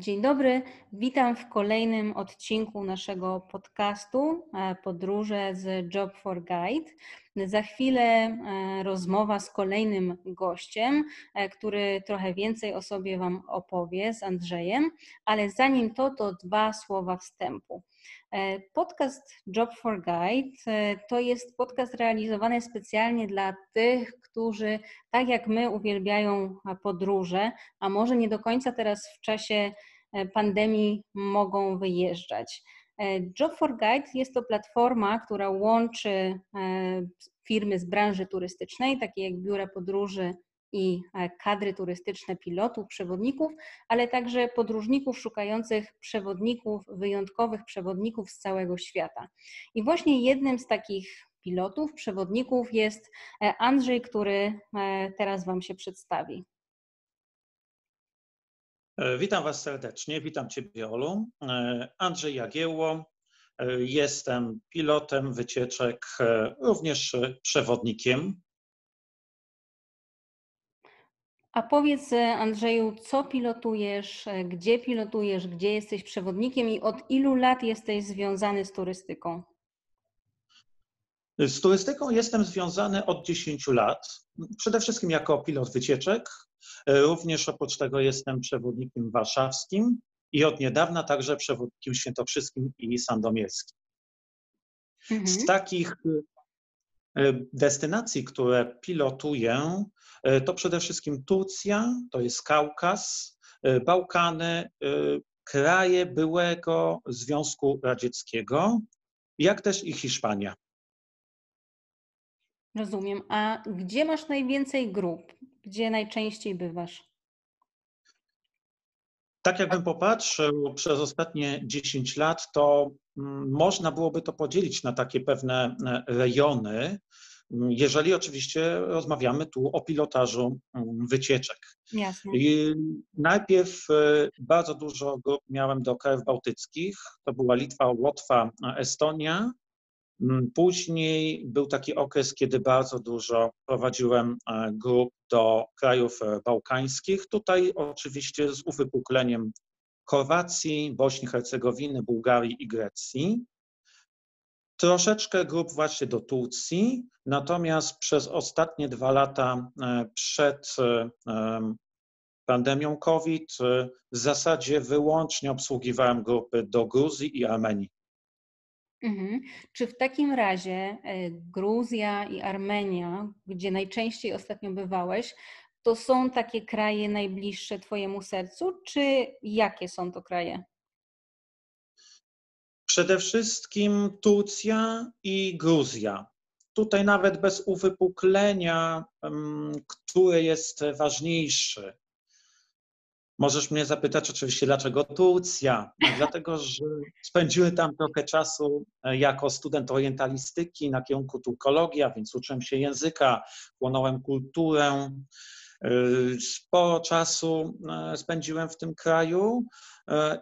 Dzień dobry, witam w kolejnym odcinku naszego podcastu e, Podróże z Job for Guide. Za chwilę e, rozmowa z kolejnym gościem, e, który trochę więcej o sobie Wam opowie z Andrzejem, ale zanim to, to dwa słowa wstępu. Podcast Job for Guide to jest podcast realizowany specjalnie dla tych, którzy tak jak my uwielbiają podróże, a może nie do końca teraz w czasie pandemii mogą wyjeżdżać. E, Job for Guide jest to platforma, która łączy e, firmy z branży turystycznej, takie jak biura podróży i kadry turystyczne pilotów, przewodników, ale także podróżników szukających przewodników, wyjątkowych przewodników z całego świata. I właśnie jednym z takich pilotów, przewodników jest Andrzej, który teraz Wam się przedstawi. E, witam Was serdecznie, witam Ciebie Olu. E, Andrzej Jagiełło, e, jestem pilotem wycieczek, również przewodnikiem. A powiedz Andrzeju, co pilotujesz, gdzie pilotujesz, gdzie jesteś przewodnikiem i od ilu lat jesteś związany z turystyką? Z turystyką jestem związany od 10 lat. Przede wszystkim jako pilot wycieczek, E, również oprócz tego jestem przewodnikiem warszawskim i od niedawna także przewodnikiem świętokrzyskim i sandomierskim. Mhm. Z takich e, destynacji, które pilotuję, e, to przede wszystkim Turcja, to jest Kaukaz, Bałkany, kraje byłego Związku Radzieckiego, jak też i Hiszpania. Rozumiem. A gdzie masz najwięcej grup? Gdzie najczęściej bywasz? Tak jakbym popatrzył przez ostatnie 10 lat, to mm, można byłoby to podzielić na takie pewne e, rejony, mm, jeżeli oczywiście rozmawiamy tu o pilotażu mm, wycieczek. Jasne. I najpierw e, bardzo dużo grup miałem do krajów bałtyckich, to była Litwa, Łotwa, Estonia, później był taki okres, kiedy bardzo dużo prowadziłem e, grup do krajów e, bałkańskich. Tutaj oczywiście z uwypukleniem Chorwacji, Bośni, Hercegowiny, Bułgarii i Grecji. Troszeczkę grup właśnie do Turcji, natomiast przez ostatnie dwa lata e, przed pandemią COVID w zasadzie wyłącznie obsługiwałem grupy do Gruzji i Armenii. Mhm. Czy w takim razie e, Gruzja i Armenia, gdzie najczęściej ostatnio bywałeś, to są takie kraje najbliższe Twojemu sercu, czy jakie są to kraje? Przede wszystkim Turcja i Gruzja. Tutaj nawet bez uwypuklenia, które jest ważniejsze. Możesz mnie zapytać oczywiście, dlaczego Turcja? No, dlatego, że spędziłem tam trochę czasu e, jako student orientalistyki na kierunku turkologia, więc uczyłem się języka, chłonąłem kulturę. E, sporo czasu e, spędziłem w tym kraju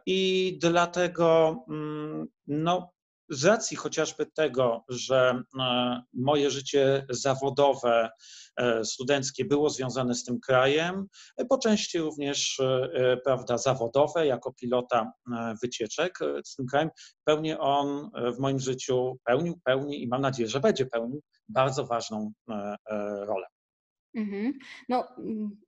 i dlatego mm, no, z racji chociażby tego, że moje życie zawodowe E, studenckie było związane z tym krajem, e, po części również e, prawda, zawodowe, jako pilota wycieczek z tym krajem. Pełni on w moim życiu, pełnił, pełni i mam nadzieję, że będzie pełnił bardzo ważną rolę. Mhm. No,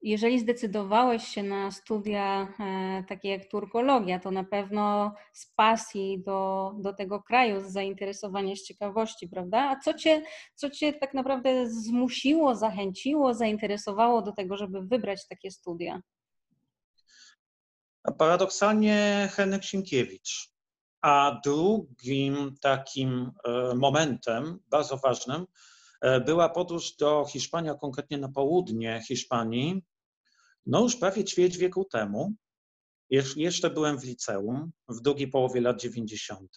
jeżeli zdecydowałeś się na studia e, takie jak turkologia, to na pewno z pasji do, do tego kraju, z zainteresowania, z ciekawości, prawda? A co cię, co cię tak naprawdę zmusiło, zachęciło, zainteresowało do tego, żeby wybrać takie studia? Paradoksalnie Henryk Sienkiewicz. A drugim takim e, momentem, bardzo ważnym, była podróż do Hiszpanii, a konkretnie na południe Hiszpanii, no już prawie ćwierć wieku temu. Jeszcze byłem w liceum w drugiej połowie lat 90.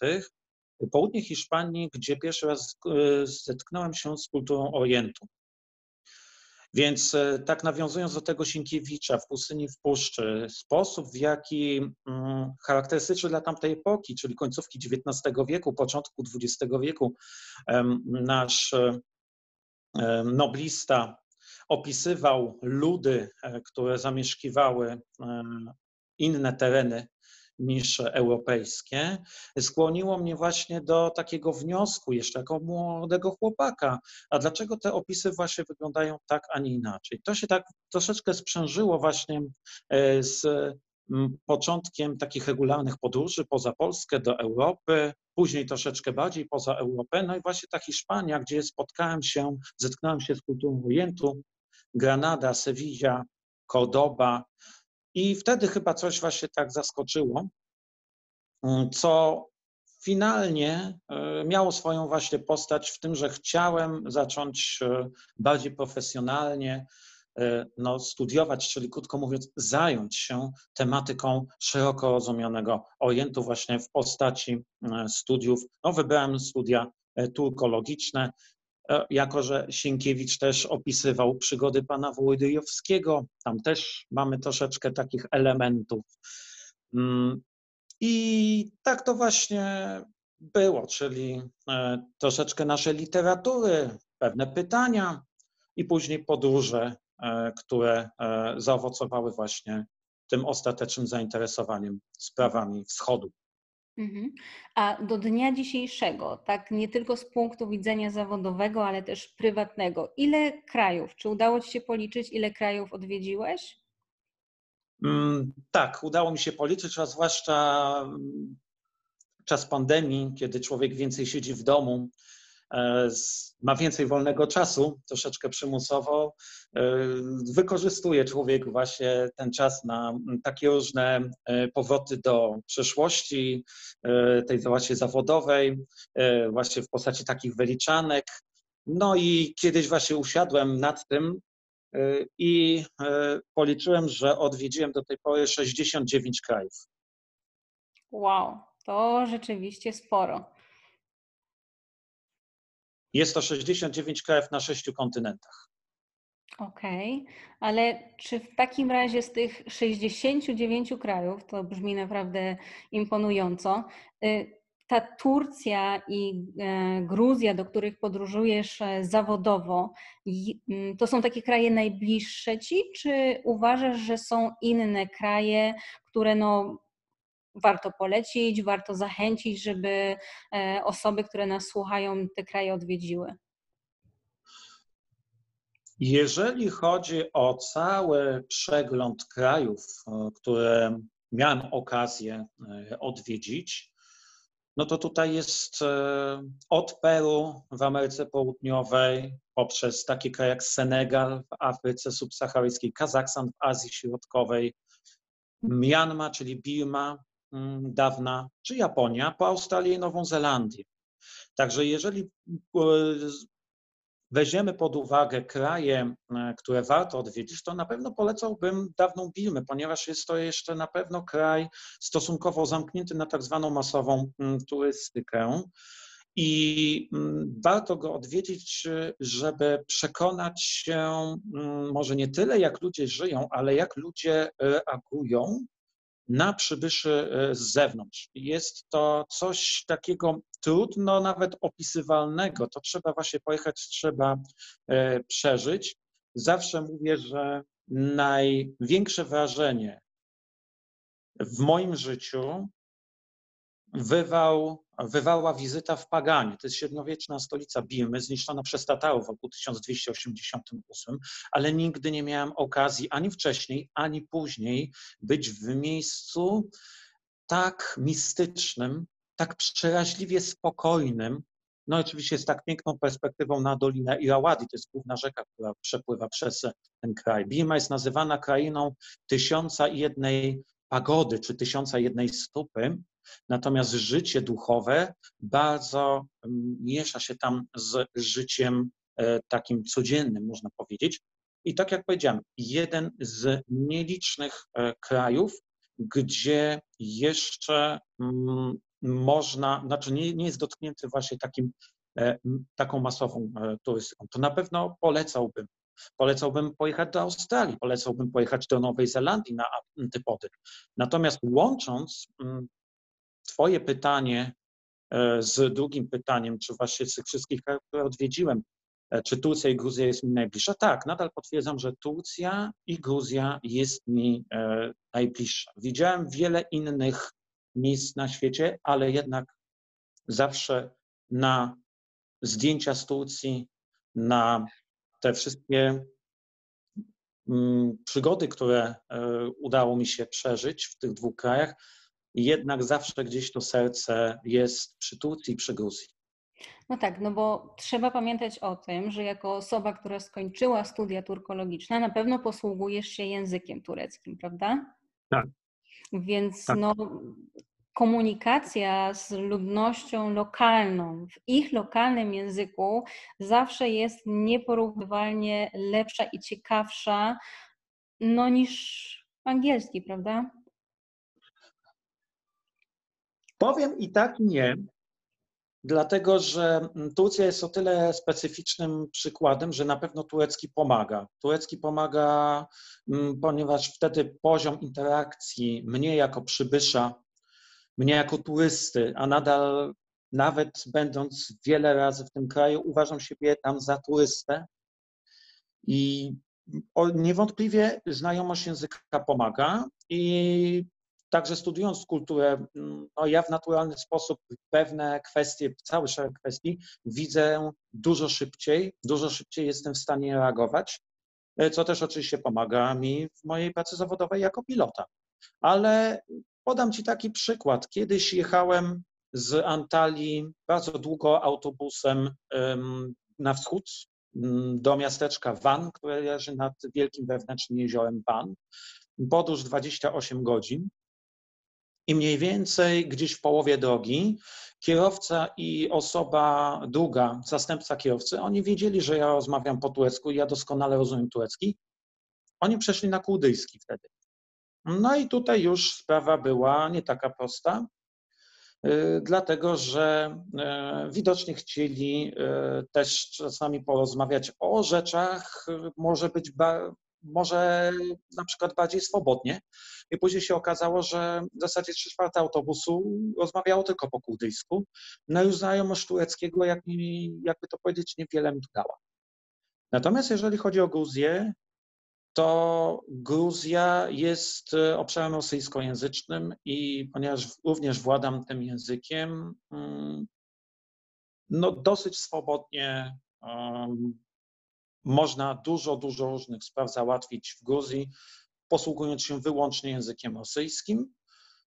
Południe Hiszpanii, gdzie pierwszy raz e, zetknąłem się z kulturą Orientu. Więc e, tak nawiązując do tego Sienkiewicza w Pustyni w Puszczy, sposób w jaki mm, charakterystyczny dla tamtej epoki, czyli końcówki XIX wieku, początku XX wieku, nasz noblista opisywał ludy, e, które zamieszkiwały inne tereny niż europejskie, skłoniło mnie właśnie do takiego wniosku, jeszcze jako młodego chłopaka, a dlaczego te opisy właśnie wyglądają tak, a nie inaczej. To się tak troszeczkę sprzężyło właśnie e, z początkiem takich regularnych podróży poza Polskę do Europy, później troszeczkę bardziej poza Europę, no i właśnie ta Hiszpania, gdzie spotkałem się, zetknąłem się z kulturą Orientu, Granada, Sevilla, Cordoba, i wtedy chyba coś właśnie tak zaskoczyło, co finalnie e, miało swoją właśnie postać w tym, że chciałem zacząć e, bardziej profesjonalnie no, studiować, czyli krótko mówiąc, zająć się tematyką szeroko rozumianego Orientu właśnie w postaci studiów. No, wybrałem studia turkologiczne, E, jako że Sienkiewicz też opisywał przygody pana Wołodyjowskiego, tam też mamy troszeczkę takich elementów. Mm, I tak to właśnie było, czyli troszeczkę naszej literatury, pewne pytania i później podróże, które zaowocowały właśnie tym ostatecznym zainteresowaniem sprawami wschodu. Mhm. A do dnia dzisiejszego, tak nie tylko z punktu widzenia zawodowego, ale też prywatnego, ile krajów, czy udało Ci się policzyć, ile krajów odwiedziłeś? Mm, tak, udało mi się policzyć, a zwłaszcza mm, czas pandemii, kiedy człowiek więcej siedzi w domu, E, ma więcej wolnego czasu, troszeczkę przymusowo, e, wykorzystuje człowiek właśnie ten czas na takie różne e, powroty do przeszłości, tej właśnie zawodowej, właśnie w postaci takich wyliczanek. No i kiedyś właśnie usiadłem nad tym i policzyłem, że odwiedziłem do tej pory 69 krajów. Wow, to rzeczywiście sporo. Jest to 69 krajów na sześciu kontynentach. Okej, okay. ale czy w takim razie z tych 69 krajów, to brzmi naprawdę imponująco, y, ta Turcja i e, Gruzja, do których podróżujesz e, zawodowo, mm, to są takie kraje najbliższe ci, czy uważasz, że są inne kraje, które no, warto polecić, warto zachęcić, żeby e, osoby, które nas słuchają, te kraje odwiedziły? Jeżeli chodzi o cały przegląd krajów, e, które miałem okazję e, odwiedzić, no to tutaj jest od Peru w Ameryce Południowej, poprzez takie kraje jak Senegal w Afryce subsaharyjskiej, Kazachstan w Azji Środkowej, Myanmar, czyli Birma dawna, czy Japonia, po Australię i Nową Zelandię. Także jeżeli e, weźmiemy pod uwagę kraje, e, które warto odwiedzić, to na pewno polecałbym dawną Birmę, ponieważ jest to jeszcze na pewno kraj stosunkowo zamknięty na tak zwaną masową mm, turystykę. I mm, warto go odwiedzić, żeby przekonać się może nie tyle, jak ludzie żyją, ale jak ludzie reagują na przybyszy e, z zewnątrz. Jest to coś takiego trudno nawet opisywalnego. To trzeba właśnie pojechać, trzeba e, przeżyć. Zawsze mówię, że największe wrażenie w moim życiu wywał, wywarła wizyta w Paganie. To jest średniowieczna stolica Birmy, zniszczona przez Tatarów w roku 1288, ale nigdy nie miałem okazji ani wcześniej, ani później być w miejscu tak mistycznym, tak przeraźliwie spokojnym, no oczywiście z tak piękną perspektywą na Dolinę Irrawadi, to jest główna rzeka, która przepływa przez ten kraj. Birma jest nazywana krainą tysiąca i jednej pagody, czy tysiąca jednej stopy, Natomiast życie duchowe bardzo mm, miesza się tam z życiem e, takim codziennym, można powiedzieć. I tak jak powiedziałem, jeden z nielicznych e, krajów, gdzie jeszcze mm, można, znaczy nie, nie jest dotknięty właśnie takim, e, taką masową turystyką. To na pewno polecałbym. Polecałbym pojechać do Australii, polecałbym pojechać do Nowej Zelandii na antypody. Natomiast łącząc Twoje pytanie e, z drugim pytaniem, czy właśnie z tych wszystkich które odwiedziłem, e, czy Turcja i Gruzja jest mi najbliższa. Tak, nadal potwierdzam, że Turcja i Gruzja jest mi e, najbliższa. Widziałem wiele innych miejsc na świecie, ale jednak zawsze na zdjęcia z Turcji, na te wszystkie mm, przygody, które udało mi się przeżyć w tych dwóch krajach, jednak zawsze gdzieś to serce jest przy Turcji i przy Gruzji. No tak, no bo trzeba pamiętać o tym, że jako osoba, która skończyła studia turkologiczne, na pewno posługujesz się językiem tureckim, prawda? Tak. Więc tak. no, komunikacja z ludnością lokalną w ich lokalnym języku zawsze jest nieporównywalnie lepsza i ciekawsza no, niż angielski, prawda? Powiem i tak nie, dlatego że Turcja jest o tyle specyficznym przykładem, że na pewno turecki pomaga. Turecki pomaga, mm, ponieważ wtedy poziom interakcji mnie jako przybysza, mnie jako turysty, a nadal nawet będąc wiele razy w tym kraju, uważam siebie tam za turystę. I niewątpliwie znajomość języka pomaga i Także studiując kulturę, mm, no ja w naturalny sposób pewne kwestie, cały szereg kwestii widzę dużo szybciej, dużo szybciej jestem w stanie reagować, e, co też oczywiście pomaga mi w mojej pracy zawodowej jako pilota. Ale podam Ci taki przykład. Kiedyś jechałem z Antalii bardzo długo autobusem na wschód mm, do miasteczka Van, które leży nad wielkim wewnętrznym jeziorem Van. Podróż 28 godzin. I mniej więcej gdzieś w połowie drogi kierowca i osoba druga, zastępca kierowcy, oni wiedzieli, że ja rozmawiam po turecku i ja doskonale rozumiem turecki. Oni przeszli na kurdyjski wtedy. No i tutaj już sprawa była nie taka prosta, y, dlatego że y, widocznie chcieli y, też czasami porozmawiać o rzeczach, może być może na przykład bardziej swobodnie. I później się okazało, że w zasadzie trzy czwarte autobusu rozmawiało tylko po kurdyjsku. No już znajomość tureckiego, jak jakby to powiedzieć, niewiele mi dała. Natomiast jeżeli chodzi o Gruzję, to Gruzja jest e, obszarem rosyjskojęzycznym i ponieważ również władam tym językiem, mm, no dosyć swobodnie można dużo, dużo różnych spraw załatwić w Gruzji, posługując się wyłącznie językiem rosyjskim.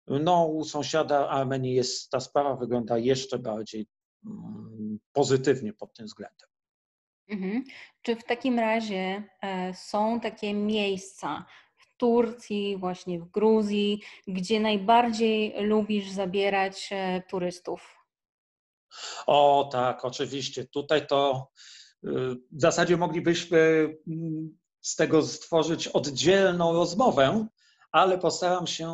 No, u sąsiada Armenii jest, ta sprawa wygląda jeszcze bardziej mm, pozytywnie pod tym względem. Mhm. Czy w takim razie e, są takie miejsca w Turcji, właśnie w Gruzji, gdzie najbardziej lubisz zabierać e, turystów? O tak, oczywiście. Tutaj to w zasadzie moglibyśmy mm, z tego stworzyć oddzielną rozmowę, ale postaram się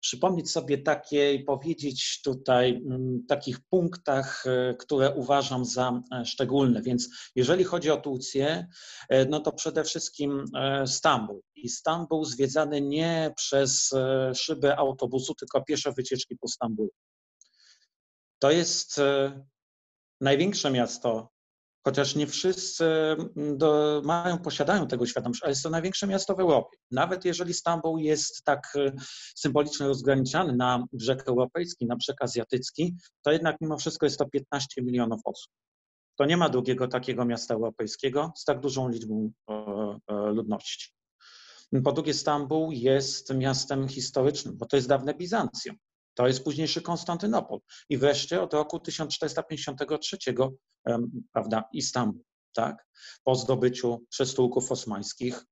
przypomnieć sobie takie i powiedzieć tutaj mm, takich punktach, e, które uważam za e, szczególne. Więc jeżeli chodzi o Turcję, e, no to przede wszystkim Stambuł. I Stambuł zwiedzany nie przez szyby autobusu, tylko piesze wycieczki po Stambule. To jest największe miasto chociaż nie wszyscy mm, do, mają, posiadają tego świadomość, ale jest to największe miasto w Europie. Nawet jeżeli Stambuł jest tak y, symbolicznie rozgraniczany na brzeg europejski, na brzeg azjatycki, to jednak mimo wszystko jest to 15 milionów osób. To nie ma drugiego takiego miasta europejskiego z tak dużą liczbą e, e, ludności. Po drugie, Stambuł jest miastem historycznym, bo to jest dawne Bizancjum. To jest późniejszy Konstantynopol. I wreszcie od roku 1453, prawda, Istanbul, tak? Po zdobyciu przez Turków osmańskich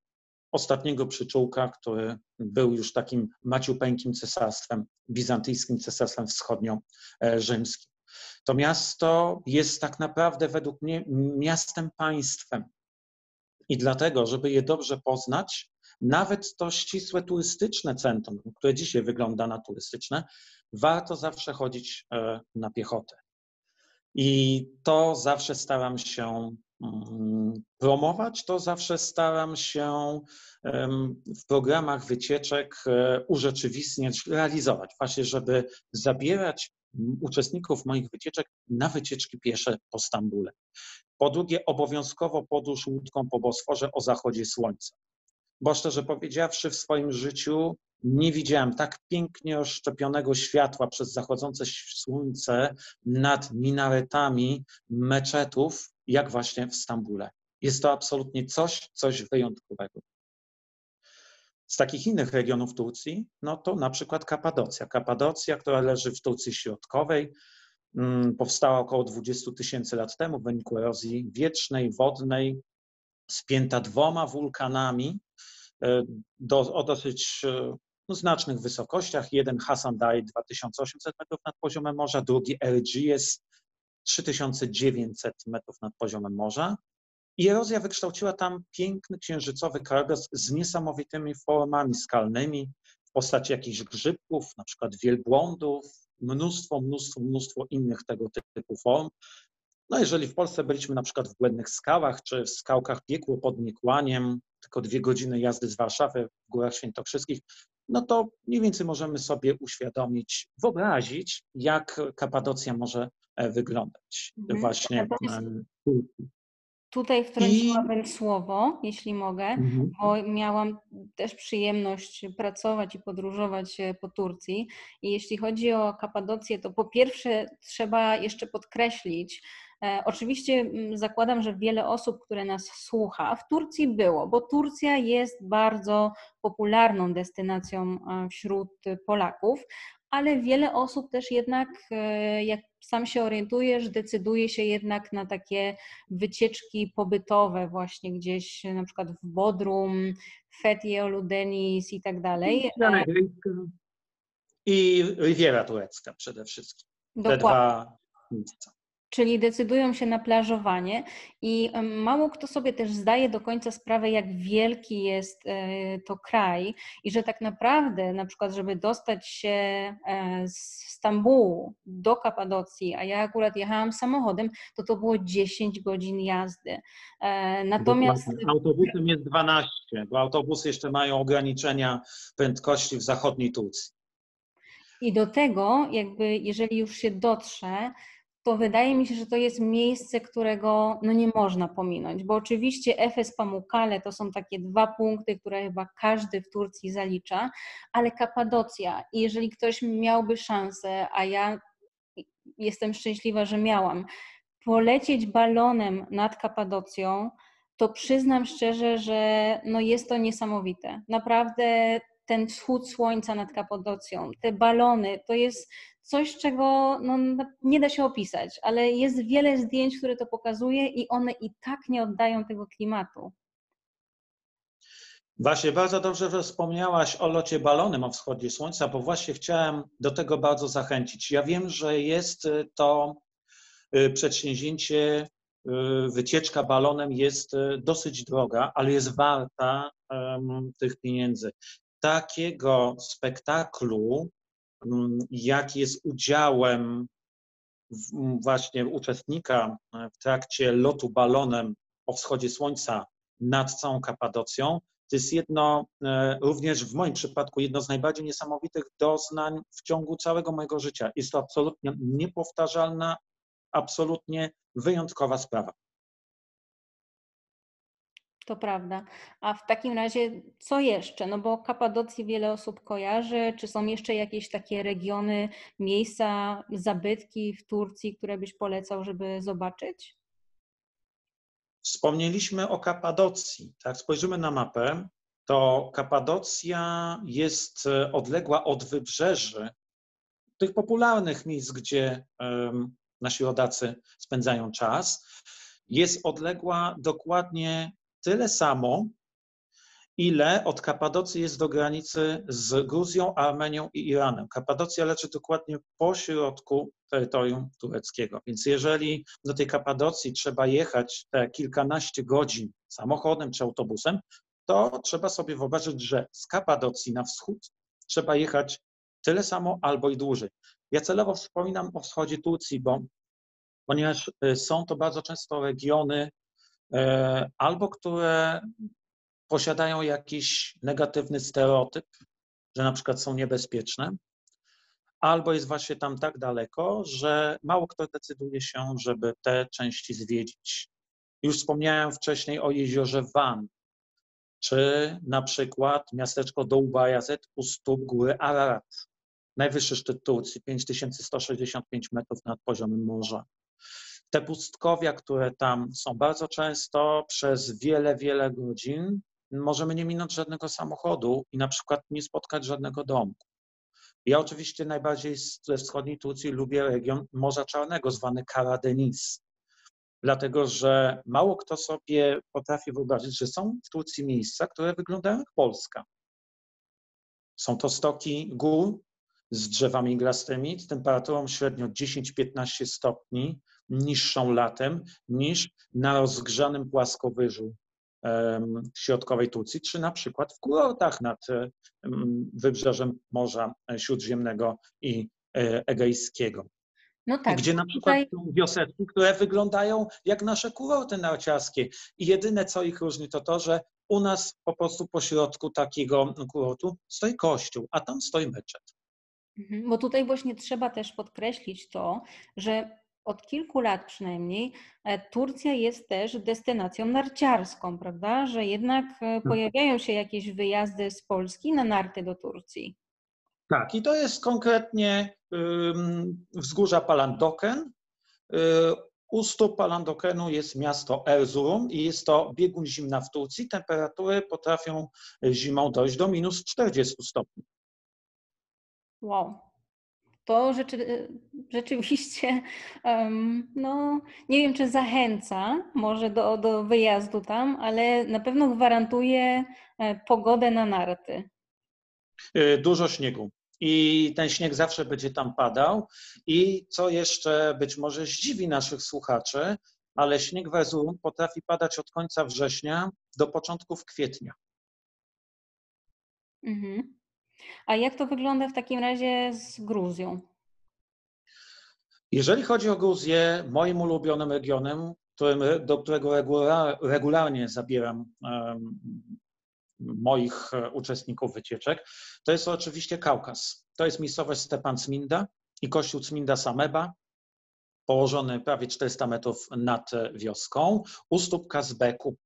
ostatniego przyczółka, który był już takim maciupeńkim cesarstwem, bizantyjskim cesarstwem wschodnio-rzymskim. To miasto jest tak naprawdę według mnie miastem państwem. I dlatego, żeby je dobrze poznać, nawet to ścisłe turystyczne centrum, które dzisiaj wygląda na turystyczne, warto zawsze chodzić e, na piechotę. I to zawsze staram się mm, promować, to zawsze staram się w programach wycieczek e, urzeczywistniać, realizować, właśnie żeby zabierać uczestników moich wycieczek na wycieczki piesze po Stambule. Po drugie, obowiązkowo podróż łódką po Bosforze o zachodzie słońca. Bo szczerze powiedziawszy, w swoim życiu nie widziałem tak pięknie oszczepionego światła przez zachodzące słońce nad minaretami meczetów, jak właśnie w Stambule. Jest to absolutnie coś, coś wyjątkowego. Z takich innych regionów Turcji, no to na przykład Kapadocja. Kapadocja, która leży w Turcji Środkowej, mm, powstała około 20 tysięcy lat temu w wyniku erozji wiecznej, wodnej, spięta dwoma wulkanami do, o dosyć e, no, znacznych wysokościach. Jeden Hasan Daj 2800 metrów nad poziomem morza, drugi Erciyes 3900 metrów nad poziomem morza. I erozja wykształciła tam piękny księżycowy krajobraz z niesamowitymi formami skalnymi w postaci jakichś grzybków, na przykład wielbłądów, mnóstwo, mnóstwo, mnóstwo innych tego typu form. No jeżeli w Polsce byliśmy na przykład w Błędnych Skałach czy w Skałkach Piekło pod Niekłaniem, tylko dwie godziny jazdy z Warszawy w Górach Świętokrzyskich, no to mniej więcej możemy sobie uświadomić, wyobrazić, jak Kapadocja może e, wyglądać Mhm. właśnie. Tutaj wtrąciłabym słowo, jeśli mogę, Mhm. bo miałam też przyjemność pracować i podróżować e, po Turcji. I jeśli chodzi o Kapadocję, to po pierwsze trzeba jeszcze podkreślić, oczywiście mm, zakładam, że wiele osób, które nas słucha, w Turcji było, bo Turcja jest bardzo popularną destynacją e, wśród Polaków, ale wiele osób też jednak, e, jak sam się orientujesz, decyduje się jednak na takie wycieczki pobytowe, właśnie gdzieś na przykład w Bodrum, Fethiye, Oludenis i tak dalej. I Riviera Turecka przede wszystkim. Te Dokładnie. dwa miejsca. Czyli decydują się na plażowanie i mało kto sobie też zdaje do końca sprawę, jak wielki jest e, to kraj i że tak naprawdę, na przykład, żeby dostać się e, z Stambułu do Kapadocji, a ja akurat jechałam samochodem, to to było 10 godzin jazdy. E, Natomiast. Autobusem jest 12, bo autobusy jeszcze mają ograniczenia prędkości w zachodniej Turcji. I do tego, jakby jeżeli już się dotrze, to wydaje mi się, że to jest miejsce, którego no nie można pominąć, bo oczywiście Efes Pamukkale to są takie dwa punkty, które chyba każdy w Turcji zalicza, ale Kapadocja i jeżeli ktoś miałby szansę, a ja jestem szczęśliwa, że miałam, polecieć balonem nad Kapadocją, to przyznam szczerze, że no jest to niesamowite. Naprawdę ten wschód słońca nad Kapadocją, te balony, to jest coś, czego no, nie da się opisać, ale jest wiele zdjęć, które to pokazuje i one i tak nie oddają tego klimatu. Właśnie bardzo dobrze, że wspomniałaś o locie balonem o wschodzie słońca, bo właśnie chciałem do tego bardzo zachęcić. Ja wiem, że jest to y, przedsięwzięcie, y, wycieczka balonem jest y, dosyć droga, ale jest warta em, tych pieniędzy. Takiego spektaklu, jaki jest udziałem w- właśnie uczestnika e, w trakcie lotu balonem o wschodzie słońca nad całą Kapadocją, to jest jedno, e, również w moim przypadku, jedno z najbardziej niesamowitych doznań w ciągu całego mojego życia. Jest to absolutnie niepowtarzalna, absolutnie wyjątkowa sprawa. To prawda. A w takim razie co jeszcze? No bo Kapadocję wiele osób kojarzy. Czy są jeszcze jakieś takie regiony, miejsca, zabytki w Turcji, które byś polecał, żeby zobaczyć? Wspomnieliśmy o Kapadocji. Tak, spojrzymy na mapę, to Kapadocja jest e, odległa od wybrzeży tych popularnych miejsc, gdzie em, nasi rodacy spędzają czas. Jest odległa dokładnie tyle samo, ile od Kapadocji jest do granicy z Gruzją, Armenią i Iranem. Kapadocja leży dokładnie po środku terytorium tureckiego. Więc jeżeli do tej Kapadocji trzeba jechać te kilkanaście godzin samochodem czy autobusem, to trzeba sobie wyobrazić, że z Kapadocji na wschód trzeba jechać tyle samo albo i dłużej. Ja celowo wspominam o wschodzie Turcji, bo ponieważ y, są to bardzo często regiony, albo które posiadają jakiś negatywny stereotyp, że na przykład są niebezpieczne, albo jest właśnie tam tak daleko, że mało kto decyduje się, żeby te części zwiedzić. Już wspomniałem wcześniej o jeziorze Van, czy na przykład miasteczko Dołbajazet u stóp góry Ararat. Najwyższy szczyt Turcji, 5165 metrów nad poziomem morza. Te pustkowia, które tam są bardzo często przez wiele, wiele godzin, możemy nie minąć żadnego samochodu i na przykład nie spotkać żadnego domku. Ja oczywiście najbardziej ze wschodniej Turcji lubię region Morza Czarnego, zwany Karadeniz, dlatego że mało kto sobie potrafi wyobrazić, że są w Turcji miejsca, które wyglądają jak Polska. Są to stoki gór z drzewami iglastymi, z temperaturą średnio 10-15 stopni, niższą latem niż na rozgrzanym płaskowyżu środkowej Turcji, czy na przykład w kurortach nad wybrzeżem Morza Śródziemnego i e, Egejskiego. No tak, gdzie na przykład tutaj... są wioseczki, które wyglądają jak nasze kurorty narciarskie. I jedyne, co ich różni, to to, że u nas po prostu po środku takiego kurortu stoi kościół, a tam stoi meczet. Mhm, bo tutaj właśnie trzeba też podkreślić to, że od kilku lat przynajmniej e, Turcja jest też destynacją narciarską, prawda? Że jednak e, mhm. pojawiają się jakieś wyjazdy z Polski na narty do Turcji. Tak, i to jest konkretnie wzgórza Palandoken. Y, u stóp Palandokenu jest miasto Erzurum i jest to biegun zimna w Turcji. Temperatury potrafią zimą dojść do minus 40 stopni. Wow. To rzeczy, rzeczywiście, um, no nie wiem, czy zachęca może do, do wyjazdu tam, ale na pewno gwarantuje e, pogodę na narty. Y, dużo śniegu i ten śnieg zawsze będzie tam padał. I co jeszcze być może zdziwi naszych słuchaczy, ale śnieg w Erzurum potrafi padać od końca września do początków kwietnia. Mhm. A jak to wygląda w takim razie z Gruzją? Jeżeli chodzi o Gruzję, moim ulubionym regionem, którym, do którego regularnie zabieram um, moich e, uczestników wycieczek, to jest oczywiście Kaukaz. To jest miejscowość Stepan Cminda i kościół Cminda Sameba, położony prawie 400 metrów nad wioską, u stóp Kazbeku.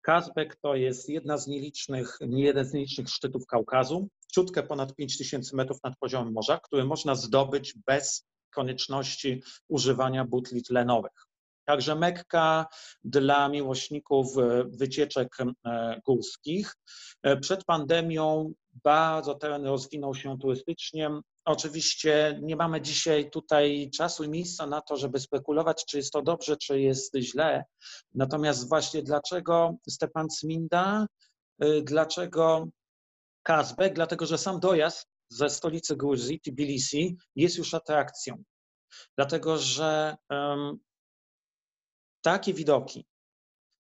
Kazbek to jest jedna z nielicznych, nie jeden z nielicznych szczytów Kaukazu, ciutkę ponad 5000 metrów nad poziomem morza, który można zdobyć bez konieczności używania butli tlenowych. Także Mekka dla miłośników e, wycieczek e, górskich. E, przed pandemią bardzo teren rozwinął się turystycznie. Oczywiście nie mamy dzisiaj tutaj czasu i miejsca na to, żeby spekulować, czy jest to dobrze, czy jest źle. Natomiast właśnie dlaczego Stepan Sminda, dlaczego Kazbek? Dlatego, że sam dojazd ze stolicy Gruzji, Tbilisi, jest już atrakcją. Dlatego, że takie widoki,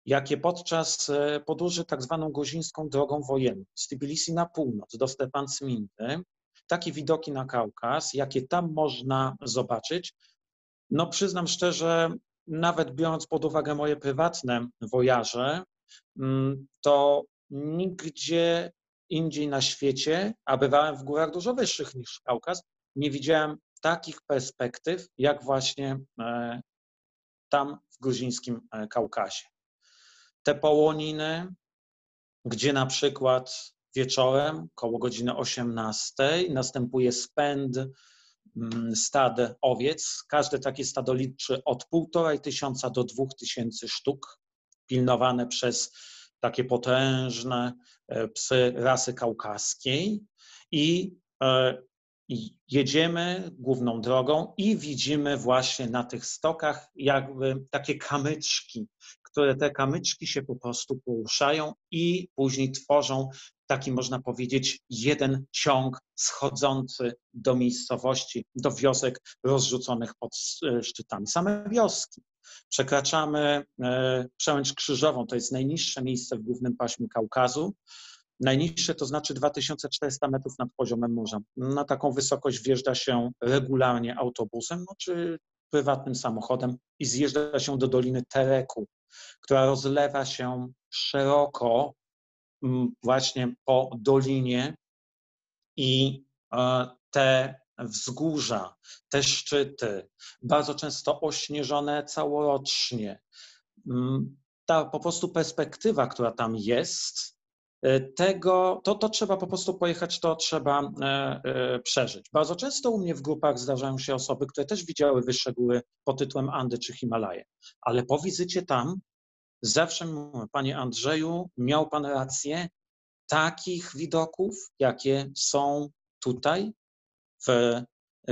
jakie podczas e, podróży tak zwaną gozińską drogą wojenną z Tbilisi na północ do Stepan Smindy, takie widoki na Kaukaz, jakie tam można zobaczyć, no przyznam szczerze, nawet biorąc pod uwagę moje prywatne wojaże, mm, to nigdzie indziej na świecie, a bywałem w górach dużo wyższych niż Kaukaz, nie widziałem takich perspektyw, jak właśnie e, tam w gruzińskim e, Kaukazie. Te połoniny, gdzie na przykład wieczorem, koło godziny 18, następuje spęd mm, stad owiec. Każde takie stado liczy od 1,5 tysiąca do 2 tysięcy sztuk, pilnowane przez takie potężne e, psy rasy kaukaskiej. I e, jedziemy główną drogą i widzimy właśnie na tych stokach jakby takie kamyczki, które te kamyczki się po prostu poruszają i później tworzą taki, można powiedzieć, jeden ciąg schodzący do miejscowości, do wiosek rozrzuconych pod e, szczytami. Same wioski. Przekraczamy e, przełęcz krzyżową, to jest najniższe miejsce w głównym paśmie Kaukazu. Najniższe to znaczy 2400 metrów nad poziomem morza. Na taką wysokość wjeżdża się regularnie autobusem no, czy prywatnym samochodem i zjeżdża się do Doliny Tereku, która rozlewa się szeroko właśnie po dolinie i e, te wzgórza, te szczyty, bardzo często ośnieżone całorocznie. Mm, ta po prostu perspektywa, która tam jest, e, tego, to, to trzeba po prostu pojechać, to trzeba e, e, przeżyć. Bardzo często u mnie w grupach zdarzają się osoby, które też widziały wyższe góry pod tytułem Andy czy Himalaje, ale po wizycie tam zawsze mówię, panie Andrzeju, miał pan rację, takich widoków, jakie są tutaj w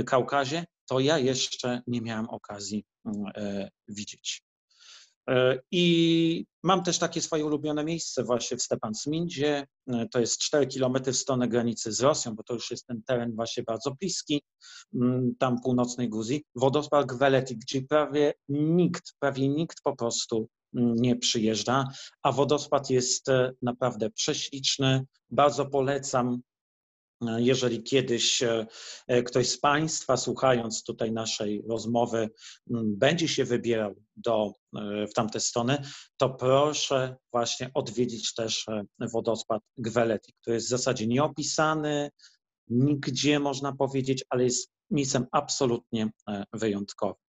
Kaukazie, to ja jeszcze nie miałem okazji mm, widzieć. E, I mam też takie swoje ulubione miejsce właśnie w Stepansmindzie. E, to jest 4 km w stronę granicy z Rosją, bo to już jest ten teren właśnie bardzo bliski, mm, tam północnej Gruzji. Wodospad Gweleti, gdzie prawie nikt, prawie nikt po prostu mm, nie przyjeżdża, a wodospad jest e, naprawdę prześliczny. Bardzo polecam jeżeli kiedyś e, e, ktoś z Państwa, słuchając tutaj naszej rozmowy, będzie się wybierał do, e, w tamte strony, to proszę właśnie odwiedzić też wodospad Gweleti, który jest w zasadzie nieopisany, nigdzie można powiedzieć, ale jest miejscem absolutnie wyjątkowym.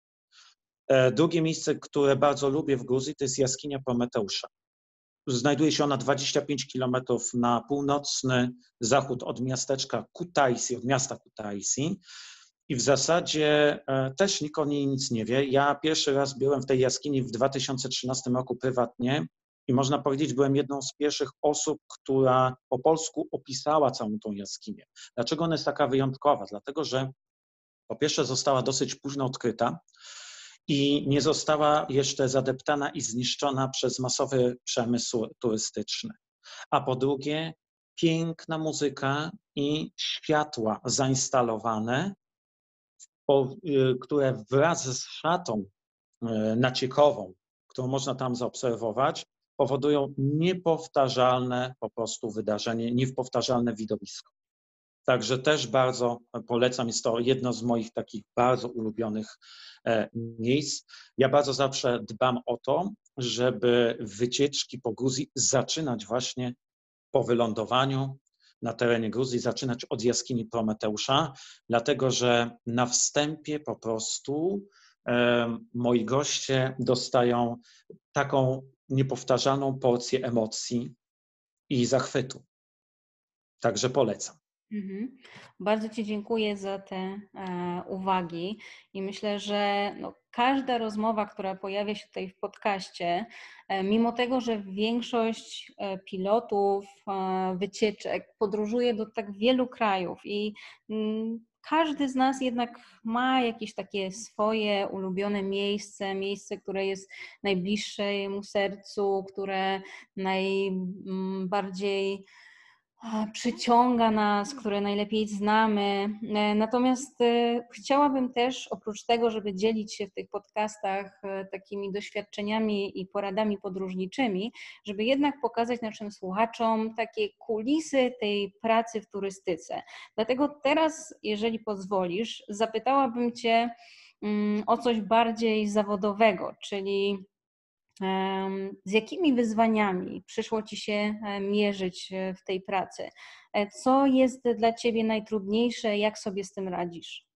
Drugie miejsce, które bardzo lubię w Gruzji, to jest jaskinia Prometeusza. Znajduje się ona 25 kilometrów na północny zachód od miasteczka Kutaisi, od miasta Kutaisi. I w zasadzie e, też nikt o niej nic nie wie. Ja pierwszy raz byłem w tej jaskini w 2013 roku prywatnie i można powiedzieć, byłem jedną z pierwszych osób, która po polsku opisała całą tą jaskinię. Dlaczego ona jest taka wyjątkowa? Dlatego, że po pierwsze została dosyć późno odkryta i nie została jeszcze zadeptana i zniszczona przez masowy przemysł turystyczny. A po drugie, piękna muzyka i światła zainstalowane, y, które wraz z szatą y, naciekową, którą można tam zaobserwować, powodują niepowtarzalne po prostu wydarzenie, niepowtarzalne widowisko. Także też bardzo polecam, jest to jedno z moich takich bardzo ulubionych e, miejsc. Ja bardzo zawsze dbam o to, żeby wycieczki po Gruzji zaczynać właśnie po wylądowaniu na terenie Gruzji, zaczynać od jaskini Prometeusza, dlatego że na wstępie po prostu e, moi goście dostają taką niepowtarzalną porcję emocji i zachwytu. Także polecam. Mhm. Bardzo Ci dziękuję za te e, uwagi i myślę, że no, każda rozmowa, która pojawia się tutaj w podcaście, e, mimo tego, że większość e, pilotów e, wycieczek podróżuje do tak wielu krajów i mm, każdy z nas jednak ma jakieś takie swoje ulubione miejsce, miejsce, które jest najbliższe jemu sercu, które najbardziej przyciąga nas, które najlepiej znamy. E, natomiast e, chciałabym też, oprócz tego, żeby dzielić się w tych podcastach e, takimi doświadczeniami i poradami podróżniczymi, żeby jednak pokazać naszym słuchaczom takie kulisy tej pracy w turystyce. Dlatego teraz, jeżeli pozwolisz, zapytałabym Cię mm, o coś bardziej zawodowego, czyli z jakimi wyzwaniami przyszło Ci się e, mierzyć e, w tej pracy? E, co jest dla Ciebie najtrudniejsze? Jak sobie z tym radzisz?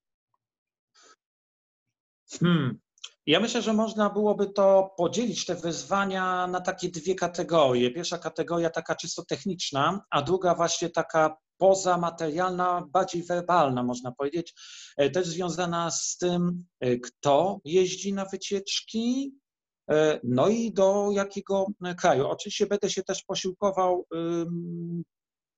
Hmm. Ja myślę, że można byłoby to podzielić te wyzwania na takie dwie kategorie. Pierwsza kategoria taka czysto techniczna, a druga właśnie taka pozamaterialna, bardziej werbalna, można powiedzieć, też związana z tym, kto jeździ na wycieczki, no i do jakiego kraju. Oczywiście będę się też posiłkował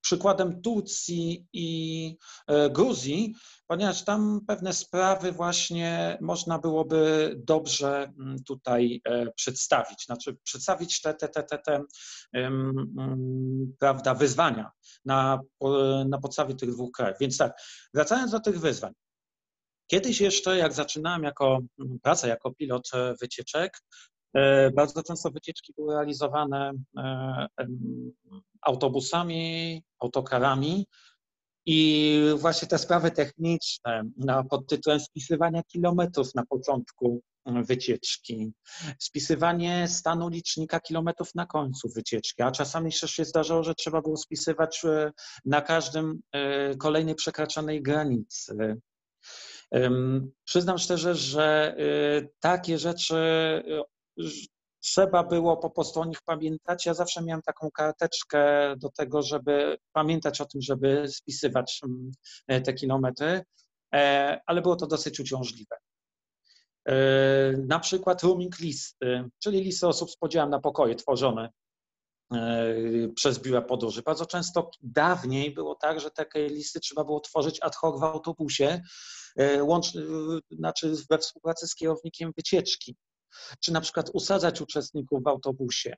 przykładem Turcji i e, Gruzji, ponieważ tam pewne sprawy właśnie można byłoby dobrze tutaj e, przedstawić, znaczy przedstawić te, te, te, te, te prawda, wyzwania na, na podstawie tych dwóch krajów. Więc tak, wracając do tych wyzwań. Kiedyś jeszcze, jak zaczynałem jako pracę jako pilot wycieczek, E, bardzo często wycieczki były realizowane e, autobusami, autokarami i właśnie te sprawy techniczne pod tytułem spisywania kilometrów na początku wycieczki, spisywanie stanu licznika kilometrów na końcu wycieczki, a czasami jeszcze się zdarzało, że trzeba było spisywać e, na każdym kolejnej przekraczanej granicy. Przyznam szczerze, że takie rzeczy trzeba było po prostu o nich pamiętać. Ja zawsze miałem taką karteczkę do tego, żeby pamiętać o tym, żeby spisywać te kilometry, e, ale było to dosyć uciążliwe. E, na przykład rooming listy, czyli listy osób z podziałem na pokoje tworzone e, przez biura podróży. Bardzo często dawniej było tak, że takie listy trzeba było tworzyć ad hoc w autobusie, łącz, znaczy we współpracy z kierownikiem wycieczki, czy na przykład usadzać uczestników w autobusie.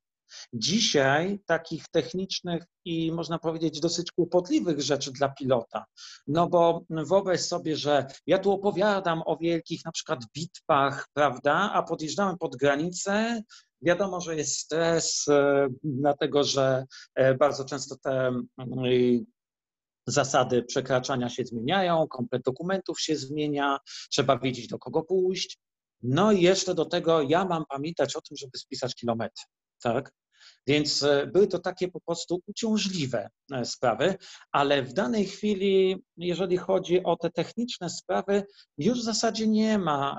Dzisiaj takich technicznych i można powiedzieć dosyć kłopotliwych rzeczy dla pilota. No bo wyobraź sobie, że ja tu opowiadam o wielkich na przykład bitwach, prawda, a podjeżdżamy pod granicę. Wiadomo, że jest stres, e, dlatego że e, bardzo często te zasady przekraczania się zmieniają, komplet dokumentów się zmienia, trzeba wiedzieć do kogo pójść. No i jeszcze do tego ja mam pamiętać o tym, żeby spisać kilometry tak? Więc e, były to takie po prostu uciążliwe e, sprawy, ale w danej chwili, jeżeli chodzi o te techniczne sprawy, już w zasadzie nie ma.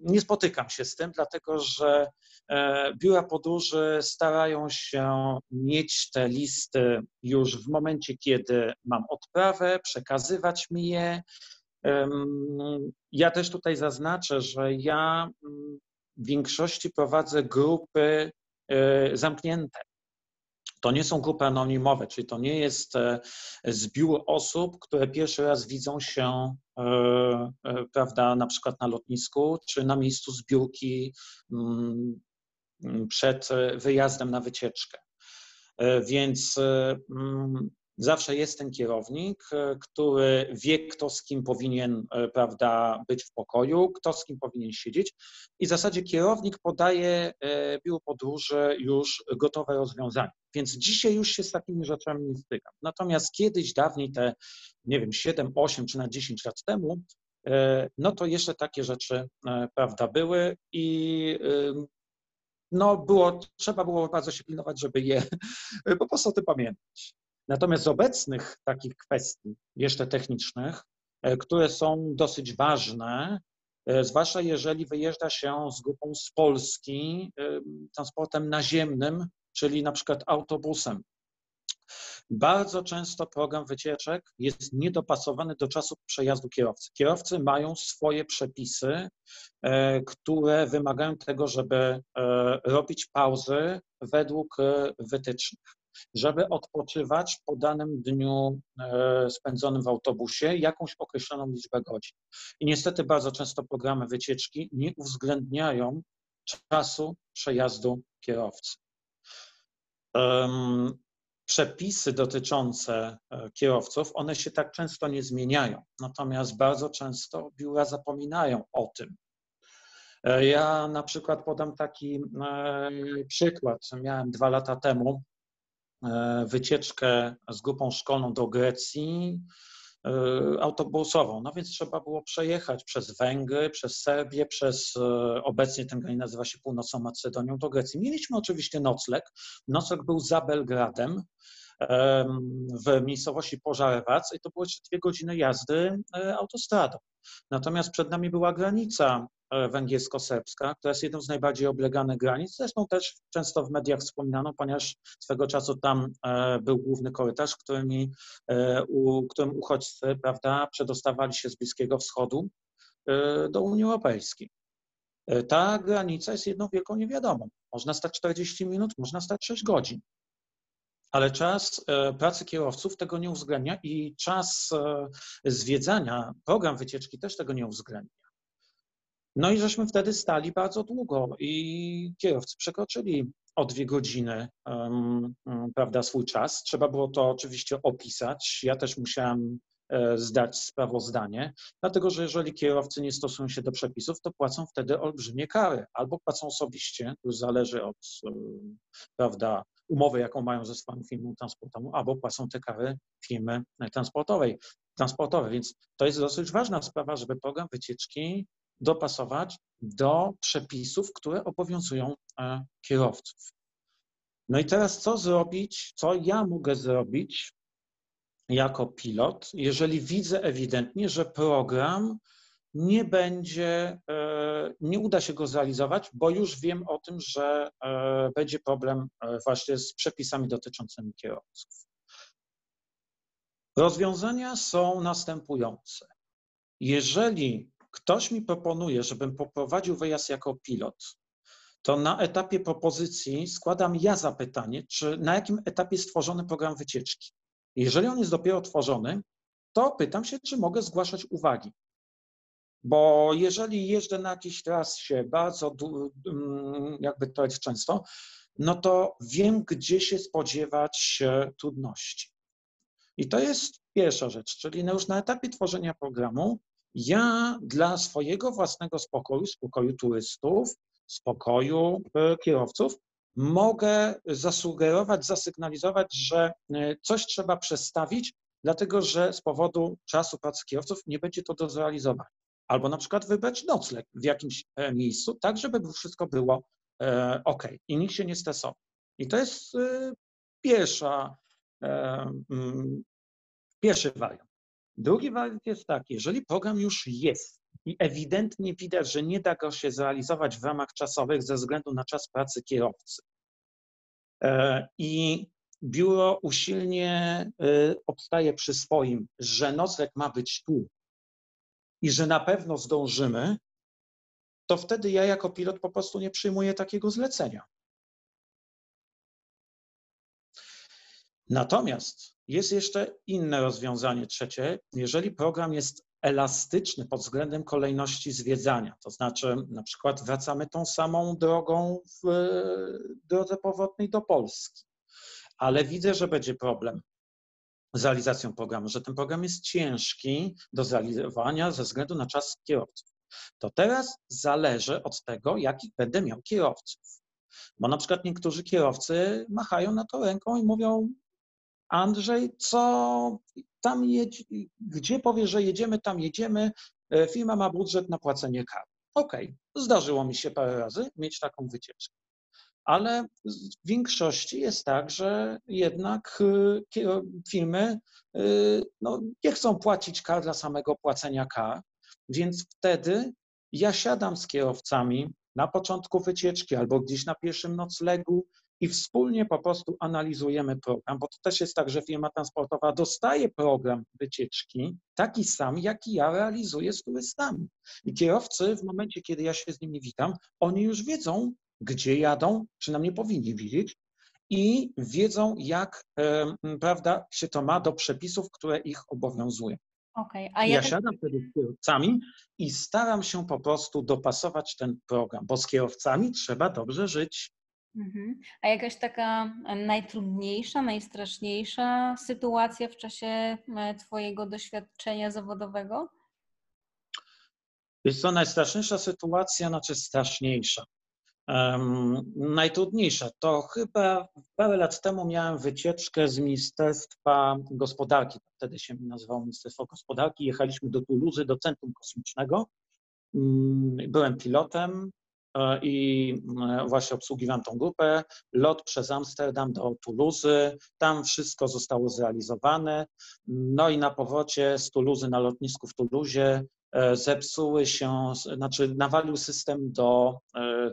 Nie spotykam się z tym, dlatego że e, biura podróży starają się mieć te listy już w momencie, kiedy mam odprawę, przekazywać mi je. Ja też tutaj zaznaczę, że ja mm, w większości prowadzę grupy e, zamknięte. To nie są grupy anonimowe, czyli to nie jest e, zbiór osób, które pierwszy raz widzą się, e, prawda, na przykład na lotnisku czy na miejscu zbiórki mm, przed wyjazdem na wycieczkę. Więc mm, Zawsze jest ten kierownik, e, który wie, kto z kim powinien e, prawda, być w pokoju, kto z kim powinien siedzieć. I w zasadzie kierownik podaje e, biuru podróży już gotowe rozwiązanie. Więc dzisiaj już się z takimi rzeczami nie stykam. Natomiast kiedyś, dawniej, te, nie wiem, 7, 8 czy na 10 lat temu, no to jeszcze takie rzeczy, prawda, były i no było, trzeba było bardzo się pilnować, żeby je po prostu o tym pamiętać. Natomiast z obecnych takich kwestii, jeszcze technicznych, e, które są dosyć ważne, e, zwłaszcza jeżeli wyjeżdża się z grupą z Polski e, transportem naziemnym, czyli na przykład autobusem. Bardzo często program wycieczek jest niedopasowany do czasu przejazdu kierowcy. Kierowcy mają swoje przepisy, które wymagają tego, żeby robić pauzy według wytycznych żeby odpoczywać po danym dniu e, spędzonym w autobusie jakąś określoną liczbę godzin. I niestety bardzo często programy wycieczki nie uwzględniają czasu przejazdu kierowcy. Przepisy dotyczące e, kierowców, one się tak często nie zmieniają, natomiast bardzo często biura zapominają o tym. E, ja na przykład podam taki przykład. Miałem dwa lata temu wycieczkę z grupą szkolną do Grecji e, autobusową. No więc trzeba było przejechać przez Węgry, przez Serbię, przez e, obecnie ten kraj nazywa się Północną Macedonią do Grecji. Mieliśmy oczywiście nocleg. Nocleg był za Belgradem w miejscowości Pożarewac i to były jeszcze dwie godziny jazdy autostradą. Natomiast przed nami była granica E, węgiersko-serbska, która jest jedną z najbardziej obleganych granic. Zresztą też często w mediach wspominano, ponieważ swego czasu tam e, był główny korytarz, którymi, e, u, którym uchodźcy prawda, przedostawali się z Bliskiego Wschodu do Unii Europejskiej. Ta granica jest jedną wielką niewiadomą. Można stać 40 minut, można stać 6 godzin. Ale czas pracy kierowców tego nie uwzględnia i czas zwiedzania, program wycieczki też tego nie uwzględnia. No i żeśmy wtedy stali bardzo długo i kierowcy przekroczyli o dwie godziny um, prawda, swój czas. Trzeba było to oczywiście opisać. Ja też musiałem e, zdać sprawozdanie, dlatego że jeżeli kierowcy nie stosują się do przepisów, to płacą wtedy olbrzymie kary. Albo płacą osobiście, to już zależy od prawda, umowy, jaką mają ze swoją firmą transportową, albo płacą te kary firmy transportowej. transportowej. Więc to jest dosyć ważna sprawa, żeby program wycieczki dopasować do przepisów, które obowiązują e, kierowców. No i teraz co zrobić, co ja mogę zrobić, jako pilot, jeżeli widzę ewidentnie, że program nie będzie, e, nie uda się go zrealizować, bo już wiem o tym, że e, będzie problem właśnie z przepisami dotyczącymi kierowców. Rozwiązania są następujące. Jeżeli ktoś mi proponuje, żebym poprowadził wyjazd jako pilot, to na etapie propozycji składam ja zapytanie, czy na jakim etapie jest tworzony program wycieczki. Jeżeli on jest dopiero tworzony, to pytam się, czy mogę zgłaszać uwagi. Bo jeżeli jeżdżę na jakiejś trasie bardzo, mm, jakby to jest często, no to wiem, gdzie się spodziewać trudności. I to jest pierwsza rzecz, czyli już na etapie tworzenia programu ja dla swojego własnego spokoju, spokoju turystów, spokoju e, kierowców, mogę zasugerować, zasygnalizować, że e, coś trzeba przestawić, dlatego że z powodu czasu pracy kierowców nie będzie to do zrealizowania. Albo na przykład wybrać nocleg w jakimś e, miejscu, tak żeby wszystko było ok i nikt się nie stresował. I to jest pierwsza, mm, pierwszy wariant. Drugi wariant jest taki, jeżeli program już jest i ewidentnie widać, że nie da go się zrealizować w ramach czasowych ze względu na czas pracy kierowcy e, i biuro usilnie e, obstaje przy swoim, że nocleg ma być tu i że na pewno zdążymy, to wtedy ja jako pilot po prostu nie przyjmuję takiego zlecenia. Natomiast jest jeszcze inne rozwiązanie trzecie. Jeżeli program jest elastyczny pod względem kolejności zwiedzania, to znaczy na przykład wracamy tą samą drogą w drodze powrotnej do Polski, ale widzę, że będzie problem z realizacją programu, że ten program jest ciężki do zrealizowania ze względu na czas kierowców. To teraz zależy od tego, jakich będę miał kierowców. Bo na przykład niektórzy kierowcy machają na to ręką i mówią, Andrzej, co tam jedź, gdzie powie, że jedziemy, tam jedziemy, e, firma ma budżet na płacenie kar. Okej, okay. zdarzyło mi się parę razy mieć taką wycieczkę. Ale w większości jest tak, że jednak e, firmy e, no, nie chcą płacić kar dla samego płacenia kar, więc wtedy ja siadam z kierowcami na początku wycieczki albo gdzieś na pierwszym noclegu i wspólnie po prostu analizujemy program, bo to też jest tak, że firma transportowa dostaje program wycieczki, taki sam, jaki ja realizuję z turystami. I kierowcy w momencie, kiedy ja się z nimi witam, oni już wiedzą, gdzie jadą, przynajmniej powinni wiedzieć, i wiedzą, jak prawda, się to ma do przepisów, które ich obowiązują. Okay, a ja, ja tak... siadam wtedy z kierowcami i staram się po prostu dopasować ten program, bo z kierowcami trzeba dobrze żyć. Mhm. A jakaś taka najtrudniejsza, najstraszniejsza sytuacja w czasie e, Twojego doświadczenia zawodowego? Jest to najstraszniejsza sytuacja, znaczy straszniejsza. Um, najtrudniejsza to chyba parę lat temu miałem wycieczkę z Ministerstwa Gospodarki, wtedy się nazywało Ministerstwo Gospodarki. Jechaliśmy do Tuluzy, do Centrum Kosmicznego. Mm, byłem pilotem, E, i e, właśnie obsługiwałem tą grupę. Lot przez Amsterdam do Tuluzy, tam wszystko zostało zrealizowane. No i na powrocie z Tuluzy na lotnisku w Tuluzie e, zepsuły się, znaczy nawalił system do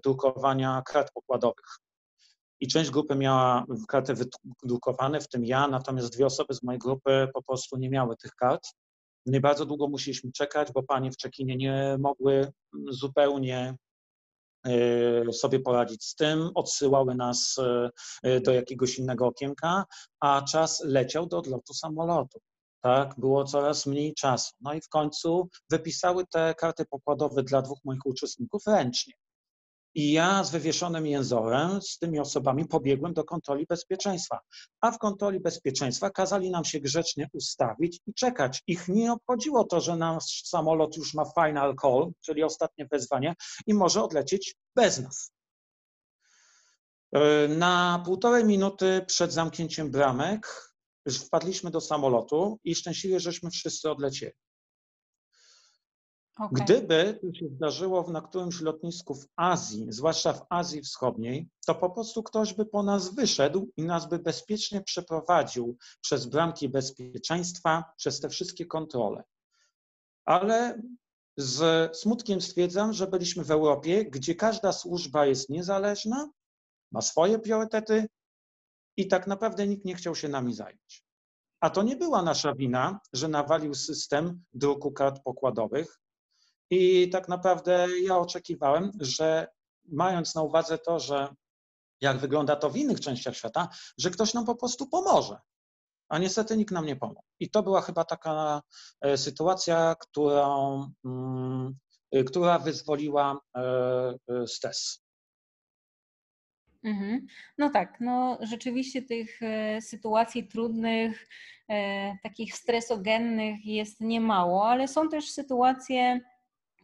drukowania kart pokładowych. I część grupy miała karty wydrukowane, w tym ja, natomiast dwie osoby z mojej grupy po prostu nie miały tych kart. Nie bardzo długo musieliśmy czekać, bo panie w czekinie nie mogły zupełnie E, sobie poradzić z tym, odsyłały nas e, do jakiegoś innego okienka, a czas leciał do odlotu samolotu. Tak, było coraz mniej czasu. No i w końcu wypisały te karty pokładowe dla dwóch moich uczestników ręcznie. I ja z wywieszonym jęzorem z tymi osobami pobiegłem do kontroli bezpieczeństwa. A w kontroli bezpieczeństwa kazali nam się grzecznie ustawić i czekać. Ich nie obchodziło to, że nasz samolot już ma final call, czyli ostatnie wezwanie i może odlecieć bez nas. E, na półtorej minuty przed zamknięciem bramek wpadliśmy do samolotu i szczęśliwie żeśmy wszyscy odlecieli. Okay. Gdyby to się zdarzyło na którymś lotnisku w Azji, zwłaszcza w Azji Wschodniej, to po prostu ktoś by po nas wyszedł i nas by bezpiecznie przeprowadził przez bramki bezpieczeństwa, przez te wszystkie kontrole. Ale z smutkiem stwierdzam, że byliśmy w Europie, gdzie każda służba jest niezależna, ma swoje priorytety i tak naprawdę nikt nie chciał się nami zająć. A to nie była nasza wina, że nawalił system druku kart pokładowych. I tak naprawdę ja oczekiwałem, że mając na uwadze to, że jak wygląda to w innych częściach świata, że ktoś nam po prostu pomoże. A niestety nikt nam nie pomógł. I to była chyba taka e, sytuacja, którą, mm, e, która wyzwoliła e, stres. Mhm. No tak, no rzeczywiście tych sytuacji trudnych, takich stresogennych jest niemało, ale są też sytuacje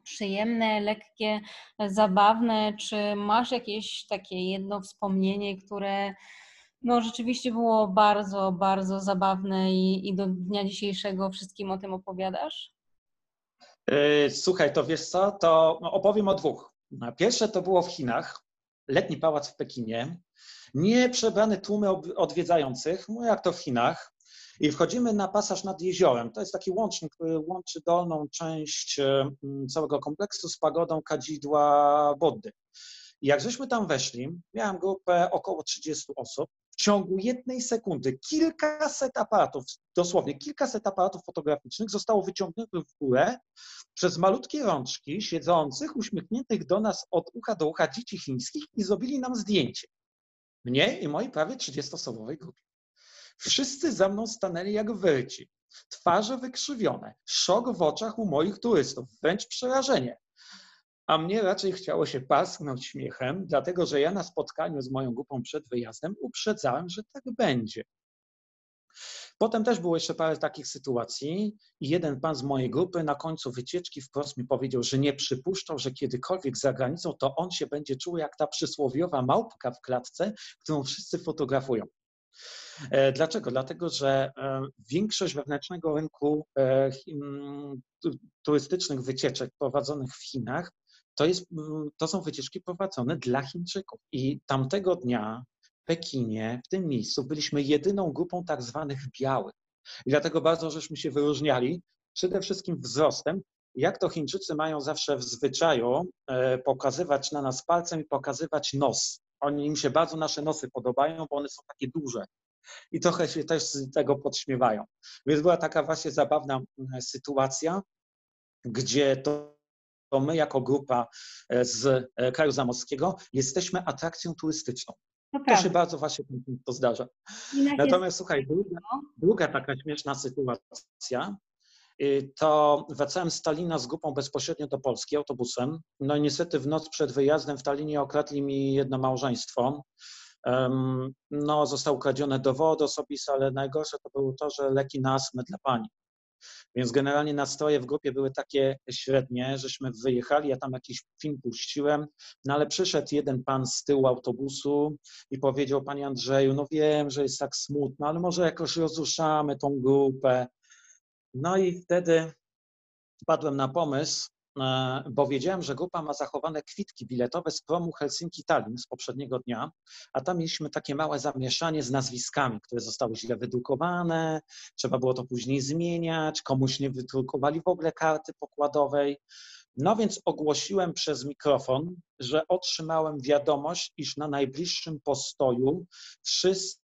przyjemne, lekkie, zabawne? Czy masz jakieś takie jedno wspomnienie, które no rzeczywiście było bardzo, bardzo zabawne i, i do dnia dzisiejszego wszystkim o tym opowiadasz? E, słuchaj, to wiesz co, to opowiem o dwóch. Pierwsze to było w Chinach, letni pałac w Pekinie, nie przebrane tłumy odwiedzających, no jak to w Chinach, i wchodzimy na pasaż nad jeziorem. To jest taki łącznik, który łączy dolną część e, całego kompleksu z pagodą kadzidła Boddy. Jak żeśmy tam weszli, miałem grupę około 30 osób. W ciągu jednej sekundy kilkaset aparatów, dosłownie kilkaset aparatów fotograficznych zostało wyciągniętych w górę przez malutkie rączki siedzących, uśmiechniętych do nas od ucha do ucha dzieci chińskich i zrobili nam zdjęcie. Mnie i mojej prawie 30-osobowej grupie. Wszyscy za mną stanęli jak wyrci. Twarze wykrzywione, szok w oczach u moich turystów, wręcz przerażenie. A mnie raczej chciało się pasknąć śmiechem, dlatego że ja na spotkaniu z moją grupą przed wyjazdem uprzedzałem, że tak będzie. Potem też było jeszcze parę takich sytuacji i jeden pan z mojej grupy na końcu wycieczki wprost mi powiedział, że nie przypuszczał, że kiedykolwiek za granicą to on się będzie czuł jak ta przysłowiowa małpka w klatce, którą wszyscy fotografują. E, dlaczego? Dlatego, że e, większość wewnętrznego rynku e, turystycznych wycieczek prowadzonych w Chinach to, jest, to są wycieczki prowadzone dla Chińczyków. I tamtego dnia w Pekinie, w tym miejscu, byliśmy jedyną grupą tak zwanych białych. I dlatego bardzo żeśmy się wyróżniali, przede wszystkim wzrostem. Jak to Chińczycy mają zawsze w zwyczaju pokazywać na nas palcem i pokazywać nos. Oni im się bardzo nasze nosy podobają, bo one są takie duże i trochę się też z tego podśmiewają. Więc była taka właśnie zabawna mm, sytuacja, gdzie to, to my jako grupa e, z e, kraju zamorskiego jesteśmy atrakcją turystyczną. No to się bardzo właśnie to zdarza. Natomiast jest... słuchaj, druga, druga taka śmieszna sytuacja, to wracałem z Talina z grupą bezpośrednio do Polski autobusem. No i niestety w noc przed wyjazdem w Talinie okradli mi jedno małżeństwo. No, zostały ukradzione dowody osobiste, ale najgorsze to było to, że leki na astmę dla pani. Więc generalnie nastroje w grupie były takie średnie, żeśmy wyjechali, ja tam jakiś film puściłem, no ale przyszedł jeden pan z tyłu autobusu i powiedział, panie Andrzeju, no wiem, że jest tak smutno, ale może jakoś rozruszamy tą grupę. No i wtedy wpadłem na pomysł, E, bo wiedziałem, że grupa ma zachowane kwitki biletowe z promu Helsinki-Tallinn z poprzedniego dnia, a tam mieliśmy takie małe zamieszanie z nazwiskami, które zostały źle wydrukowane, trzeba było to później zmieniać, komuś nie wydrukowali w ogóle karty pokładowej. No więc ogłosiłem przez mikrofon, że otrzymałem wiadomość, iż na najbliższym postoju wszyscy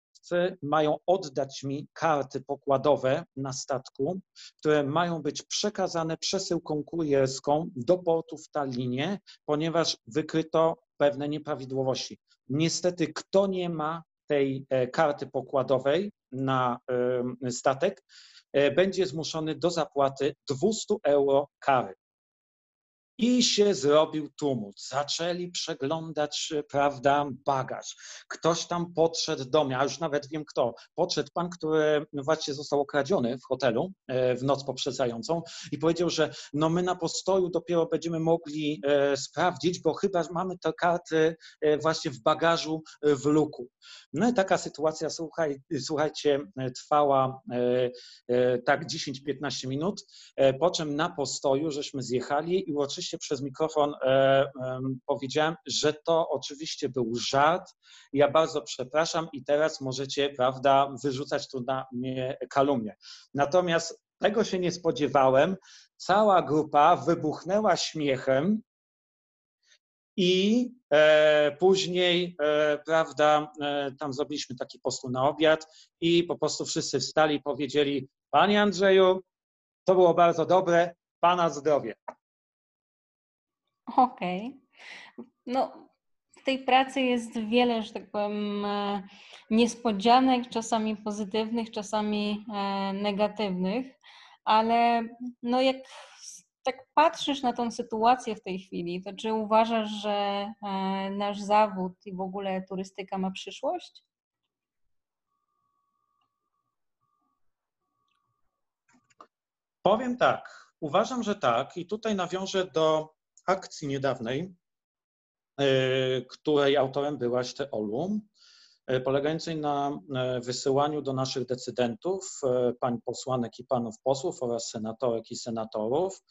mają oddać mi karty pokładowe na statku, które mają być przekazane przesyłką kurierską do portu w Tallinie, ponieważ wykryto pewne nieprawidłowości. Niestety, kto nie ma tej e, karty pokładowej na statek, e, będzie zmuszony do zapłaty 200 euro kary. I się zrobił tumult. Zaczęli przeglądać, prawda, bagaż. Ktoś tam podszedł do mnie, a już nawet wiem kto. Podszedł pan, który właśnie został okradziony w hotelu e, w noc poprzedzającą i powiedział, że no my na postoju dopiero będziemy mogli e, sprawdzić, bo chyba mamy te karty e, właśnie w bagażu w luku. No i taka sytuacja, słuchaj, słuchajcie, trwała tak 10-15 minut, po czym na postoju żeśmy zjechali i uroczyście oczywiście przez mikrofon e, powiedziałem, że to oczywiście był żart. Ja bardzo przepraszam i teraz możecie, prawda, wyrzucać tu na mnie kalumnię. Natomiast tego się nie spodziewałem. Cała grupa wybuchnęła śmiechem, i e, później, e, prawda, e, tam zrobiliśmy taki postół na obiad i po prostu wszyscy wstali i powiedzieli: Panie Andrzeju, to było bardzo dobre, Pana zdrowie. Okej. Okay. No, w tej pracy jest wiele, że tak powiem, e, niespodzianek, czasami pozytywnych, czasami e, negatywnych, ale no jak tak patrzysz na tą sytuację w tej chwili, to czy uważasz, że e, nasz zawód i w ogóle turystyka ma przyszłość? Powiem tak. Uważam, że tak, i tutaj nawiążę do akcji niedawnej, e, której autorem byłaś Ty, Olu, e, polegającej na e, wysyłaniu do naszych decydentów, pań posłanek i panów posłów oraz senatorek i senatorów,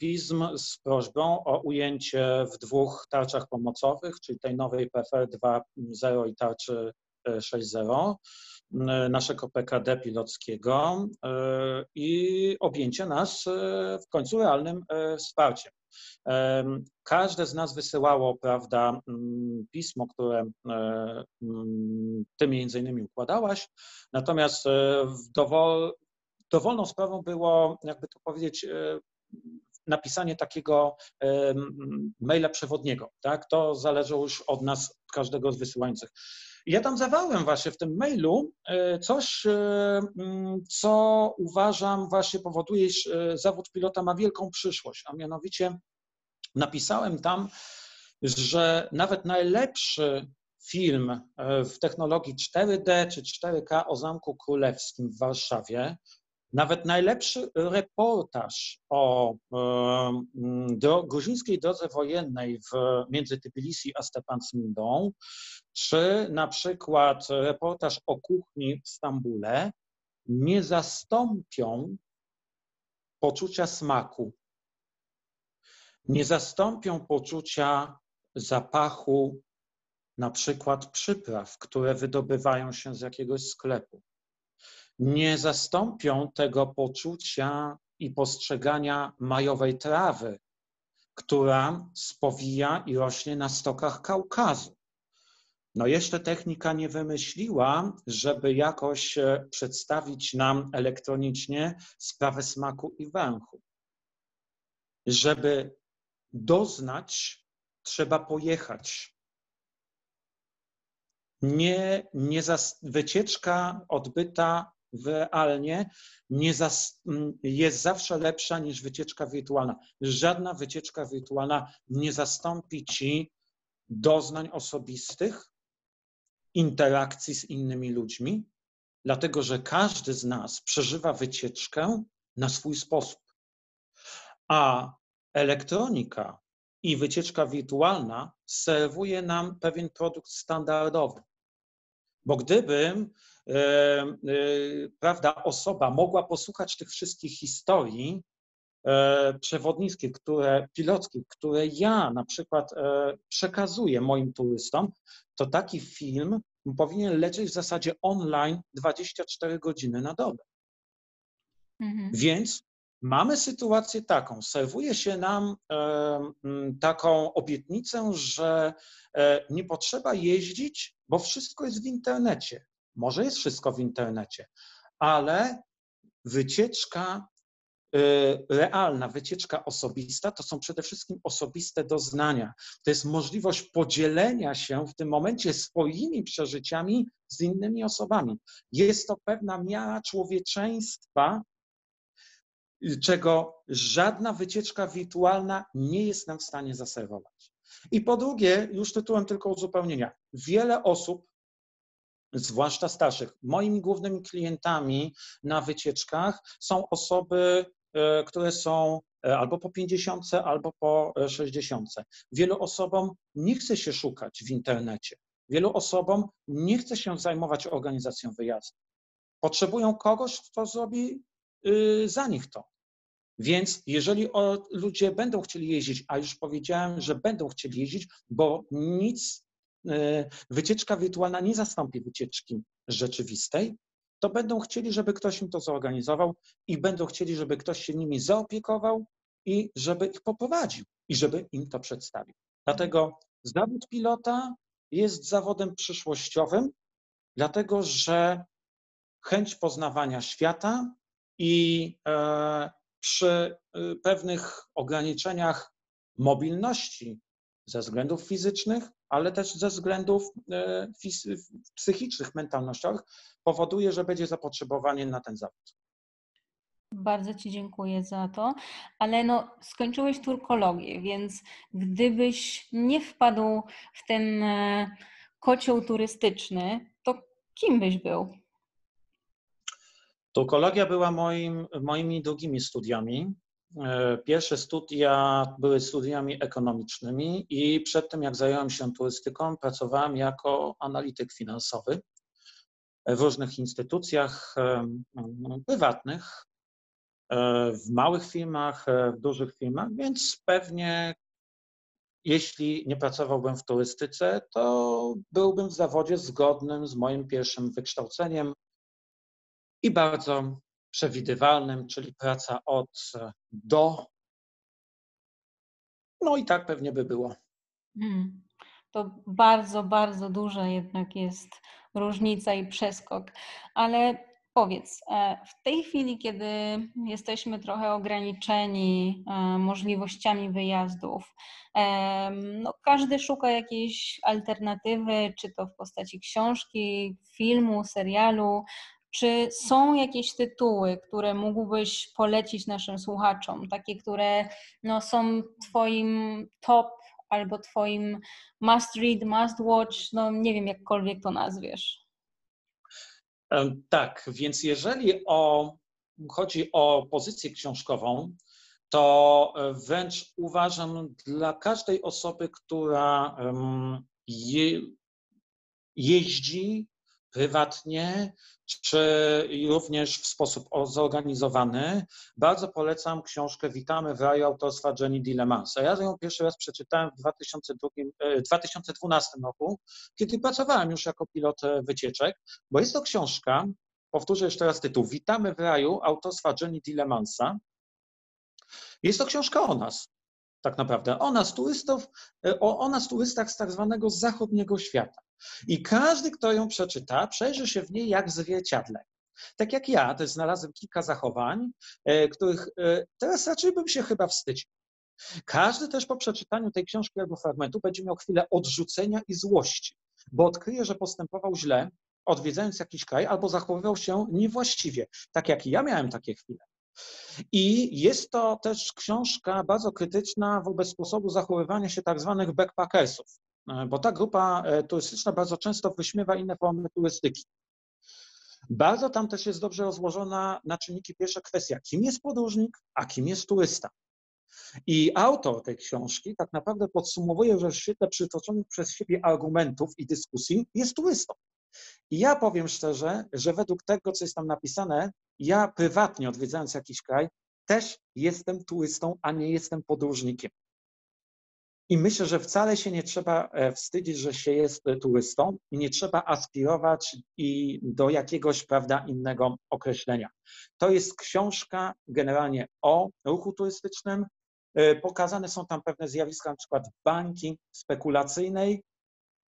pism z prośbą o ujęcie w dwóch tarczach pomocowych, czyli tej nowej PFR 2.0 i tarczy 6.0, naszego PKD pilotskiego e, i objęcie nas e, w końcu realnym e, wsparciem. Każde z nas wysyłało, prawda, pismo, które ty między innymi układałaś, natomiast dowol, dowolną sprawą było, jakby to powiedzieć, napisanie takiego maila przewodniego. Tak? To zależało już od nas, każdego z Ja tam zawałem właśnie w tym mailu e, coś, e, mm, co uważam właśnie powoduje, że e, zawód pilota ma wielką przyszłość, a mianowicie napisałem tam, że nawet najlepszy film w technologii 4D czy 4K o Zamku Królewskim w Warszawie, nawet najlepszy reportaż o do, gruzińskiej drodze wojennej w, między Tbilisi a Stepan-Smindą czy na przykład reportaż o kuchni w Stambule nie zastąpią poczucia smaku, nie zastąpią poczucia zapachu, na przykład przypraw, które wydobywają się z jakiegoś sklepu. Nie zastąpią tego poczucia i postrzegania majowej trawy, która spowija i rośnie na stokach Kaukazu. No jeszcze technika nie wymyśliła, żeby jakoś e, przedstawić nam elektronicznie sprawę smaku i węchu. Żeby doznać, trzeba pojechać. Nie, nie zas, wycieczka odbyta realnie nie zas, jest zawsze lepsza niż wycieczka wirtualna. Żadna wycieczka wirtualna nie zastąpi ci doznań osobistych, interakcji z innymi ludźmi, dlatego że każdy z nas przeżywa wycieczkę na swój sposób. A elektronika i wycieczka wirtualna serwuje nam pewien produkt standardowy. Bo gdybym, e, e, prawda, osoba mogła posłuchać tych wszystkich historii e, przewodnickich, które, pilockich, które ja na przykład przekazuję moim turystom, to taki film powinien lecieć w zasadzie online 24 godziny na dobę. Mhm. Więc mamy sytuację taką, serwuje się nam e, taką obietnicę, że e, nie potrzeba jeździć, bo wszystko jest w internecie. Może jest wszystko w internecie, ale wycieczka Y, realna wycieczka osobista to są przede wszystkim osobiste doznania. To jest możliwość podzielenia się w tym momencie swoimi przeżyciami z innymi osobami. Jest to pewna miara człowieczeństwa, czego żadna wycieczka wirtualna nie jest nam w stanie zaserwować. I po drugie, już tytułem tylko uzupełnienia, wiele osób, zwłaszcza starszych, moimi głównymi klientami na wycieczkach są osoby, e, które są e, albo po 50, albo po 60. Wielu osobom nie chce się szukać w internecie. Wielu osobom nie chce się zajmować organizacją wyjazdu. Potrzebują kogoś, kto zrobi y, za nich to. Więc jeżeli o, ludzie będą chcieli jeździć, a już powiedziałem, że będą chcieli jeździć, bo nic, y, wycieczka wirtualna nie zastąpi wycieczki rzeczywistej, to będą chcieli, żeby ktoś im to zorganizował i będą chcieli, żeby ktoś się nimi zaopiekował i żeby ich poprowadził i żeby im to przedstawił. Dlatego zawód pilota jest zawodem przyszłościowym, dlatego że chęć poznawania świata i e, przy e, pewnych ograniczeniach mobilności ze względów fizycznych, ale też ze względów e, psychicznych, mentalnościowych, powoduje, że będzie zapotrzebowanie na ten zawód. Bardzo Ci dziękuję za to, ale no, skończyłeś turkologię, więc gdybyś nie wpadł w ten kocioł turystyczny, to kim byś był? Turkologia była moim, moimi drugimi studiami. E, pierwsze studia były studiami ekonomicznymi i przed tym, jak zająłem się turystyką, pracowałem jako analityk finansowy w różnych instytucjach e, prywatnych, e, w małych firmach, w dużych firmach, więc pewnie jeśli nie pracowałbym w turystyce, to byłbym w zawodzie zgodnym z moim pierwszym wykształceniem i bardzo przewidywalnym, czyli praca od do. No i tak pewnie by było. Hmm. To bardzo, bardzo duża jednak jest różnica i przeskok. Ale Powiedz, e, w tej chwili, kiedy jesteśmy trochę ograniczeni e, możliwościami wyjazdów, e, no każdy szuka jakiejś alternatywy, czy to w postaci książki, filmu, serialu. Czy są jakieś tytuły, które mógłbyś polecić naszym słuchaczom, takie, które no, są Twoim top albo Twoim must read, must watch, no nie wiem, jakkolwiek to nazwiesz? Tak, więc jeżeli o, chodzi o pozycję książkową, to e, wręcz uważam dla każdej osoby, która je, jeździ prywatnie, czy również w sposób zorganizowany. Bardzo polecam książkę Witamy w raju autorstwa Jenny Dilemansa. Ja ją pierwszy raz przeczytałem w 2002, 2012 e, roku, kiedy pracowałem już jako pilot e, wycieczek, bo jest to książka, powtórzę jeszcze raz tytuł, Witamy w raju autorstwa Jenny Dilemansa. Jest to książka o nas, tak naprawdę, o nas turystów, e, o, o nas turystach z tak zwanego zachodniego świata. I każdy, kto ją przeczyta, przejrzy się w niej jak w zwierciadle. Tak jak ja też znalazłem kilka zachowań, e, których e, teraz raczej bym się chyba wstydził. Każdy też po przeczytaniu tej książki albo fragmentu będzie miał chwilę odrzucenia i złości, bo odkryje, że postępował źle, odwiedzając jakiś kraj, albo zachowywał się niewłaściwie, tak jak i ja miałem takie chwile. I jest to też książka bardzo krytyczna wobec sposobu zachowywania się tak zwanych backpackersów, E, bo ta grupa e, turystyczna bardzo często wyśmiewa inne formy turystyki. Bardzo tam też jest dobrze rozłożona na czynniki pierwsze kwestia, kim jest podróżnik, a kim jest turysta. I autor tej książki tak naprawdę podsumowuje, że w świetle przytoczonych przez siebie argumentów i dyskusji jest turystą. I ja powiem szczerze, że według tego, co jest tam napisane, ja prywatnie odwiedzając jakiś kraj, też jestem turystą, a nie jestem podróżnikiem. I myślę, że wcale się nie trzeba e, wstydzić, że się jest e, turystą i nie trzeba aspirować i do jakiegoś prawda, innego określenia. To jest książka generalnie o ruchu turystycznym. E, pokazane są tam pewne zjawiska, na przykład bańki spekulacyjnej.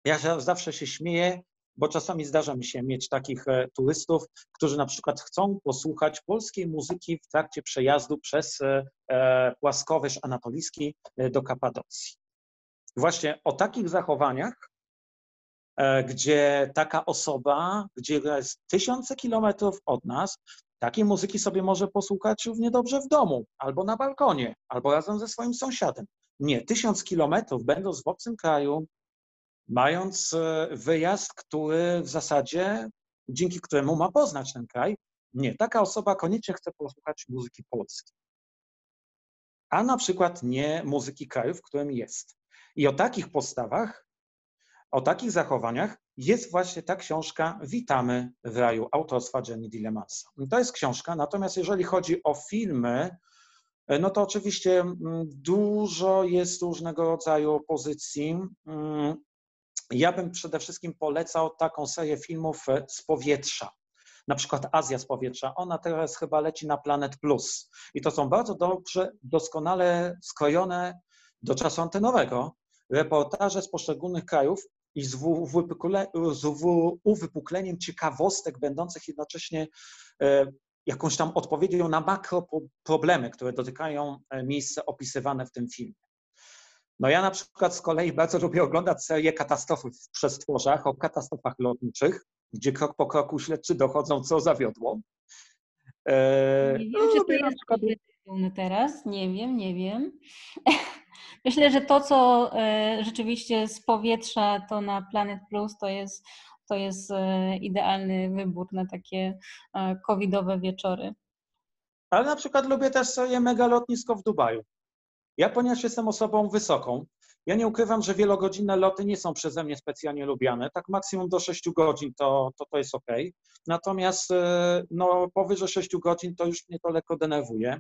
Ja zawsze się śmieję, bo czasami zdarza mi się mieć takich turystów, którzy na przykład chcą posłuchać polskiej muzyki w trakcie przejazdu przez płaskowyż anatolijski do Kapadocji. Właśnie o takich zachowaniach, e, gdzie taka osoba, gdzie jest tysiące kilometrów od nas, Takiej muzyki sobie może posłuchać równie dobrze w domu, albo na balkonie, albo razem ze swoim sąsiadem. Nie, tysiąc kilometrów, będąc w obcym kraju, mając e, wyjazd, który w zasadzie, dzięki któremu ma poznać ten kraj, nie, taka osoba koniecznie chce posłuchać muzyki polskiej. A na przykład nie muzyki kraju, w którym jest. I o takich postawach, o takich zachowaniach jest właśnie ta książka Witamy w raju autorstwa Jenny Dilemasa. To jest książka, natomiast jeżeli chodzi o filmy, no to oczywiście mm, dużo jest różnego rodzaju pozycji. Ja bym przede wszystkim polecał taką serię filmów e, z powietrza. Na przykład Azja z powietrza. Ona teraz chyba leci na Planet Plus. I to są bardzo dobrze, doskonale skrojone do czasu antenowego reportaże z poszczególnych krajów i z, z uwypukleniem ciekawostek, będących jednocześnie e, jakąś tam odpowiedzią na makro problemy, które dotykają e, miejsca opisywane w tym filmie. No ja na przykład z kolei bardzo lubię oglądać serię katastrofy w przestworzach, o katastrofach lotniczych, gdzie krok po kroku śledczy dochodzą, co zawiodło. E, nie wiem, no, czy to jest przykład... teraz, nie wiem, nie wiem. Myślę, że to, co e, rzeczywiście z powietrza to na Planet Plus, to jest, to jest e, idealny wybór na takie covidowe wieczory. Ale na przykład lubię też serię Mega Lotnisko w Dubaju. Ja, ponieważ jestem osobą wysoką, ja nie ukrywam, że wielogodzinne loty nie są przeze mnie specjalnie lubiane. Tak maksimum do 6 godzin to, to, to jest ok. Natomiast e, no, powyżej 6 godzin to już mnie to lekko denerwuje.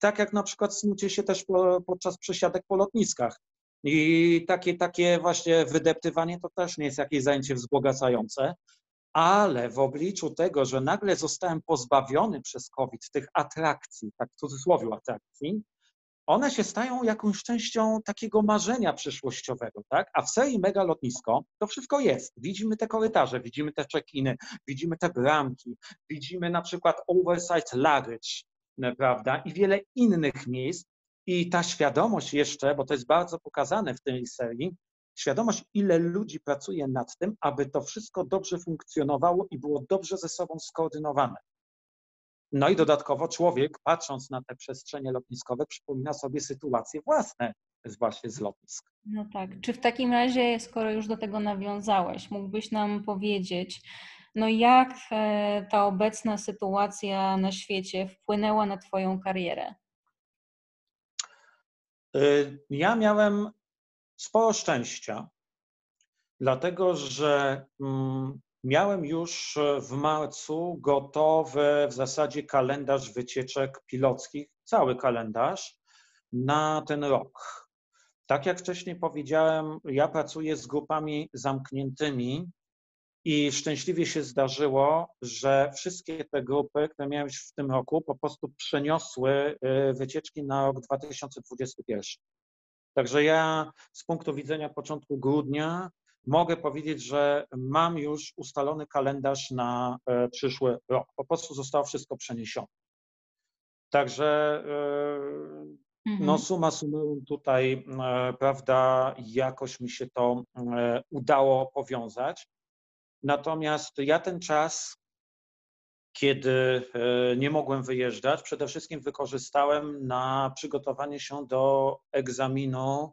Tak jak na przykład snucie się też po, podczas przesiadek po lotniskach. I takie, takie właśnie wydeptywanie to też nie jest jakieś zajęcie wzbogacające. Ale w obliczu tego, że nagle zostałem pozbawiony przez COVID tych atrakcji, tak w cudzysłowie atrakcji, one się stają jakąś częścią takiego marzenia przyszłościowego, tak? A w serii Mega Lotnisko to wszystko jest. Widzimy te korytarze, widzimy te check-iny, widzimy te bramki, widzimy na przykład oversight luggage, prawda? I wiele innych miejsc. I ta świadomość jeszcze, bo to jest bardzo pokazane w tej serii, świadomość, ile ludzi pracuje nad tym, aby to wszystko dobrze funkcjonowało i było dobrze ze sobą skoordynowane. No i dodatkowo człowiek, patrząc na te przestrzenie lotniskowe, przypomina sobie sytuacje własne, właśnie z lotnisk. No tak. Czy w takim razie, skoro już do tego nawiązałeś, mógłbyś nam powiedzieć, no jak e, ta obecna sytuacja na świecie wpłynęła na Twoją karierę? Y, ja miałem sporo szczęścia, dlatego że mm, Miałem już e, w marcu gotowy w zasadzie kalendarz wycieczek pilockich, cały kalendarz na ten rok. Tak jak wcześniej powiedziałem, ja pracuję z grupami zamkniętymi i szczęśliwie się zdarzyło, że wszystkie te grupy, które miałem w tym roku, po prostu przeniosły e, wycieczki na rok 2021. Także ja z punktu widzenia początku grudnia mogę powiedzieć, że mam już ustalony kalendarz na e, przyszły rok. Po prostu zostało wszystko przeniesione. Także e, no mhm. suma summarum tutaj, e, prawda, jakoś mi się to udało powiązać. Natomiast ja ten czas, kiedy nie mogłem wyjeżdżać, przede wszystkim wykorzystałem na przygotowanie się do egzaminu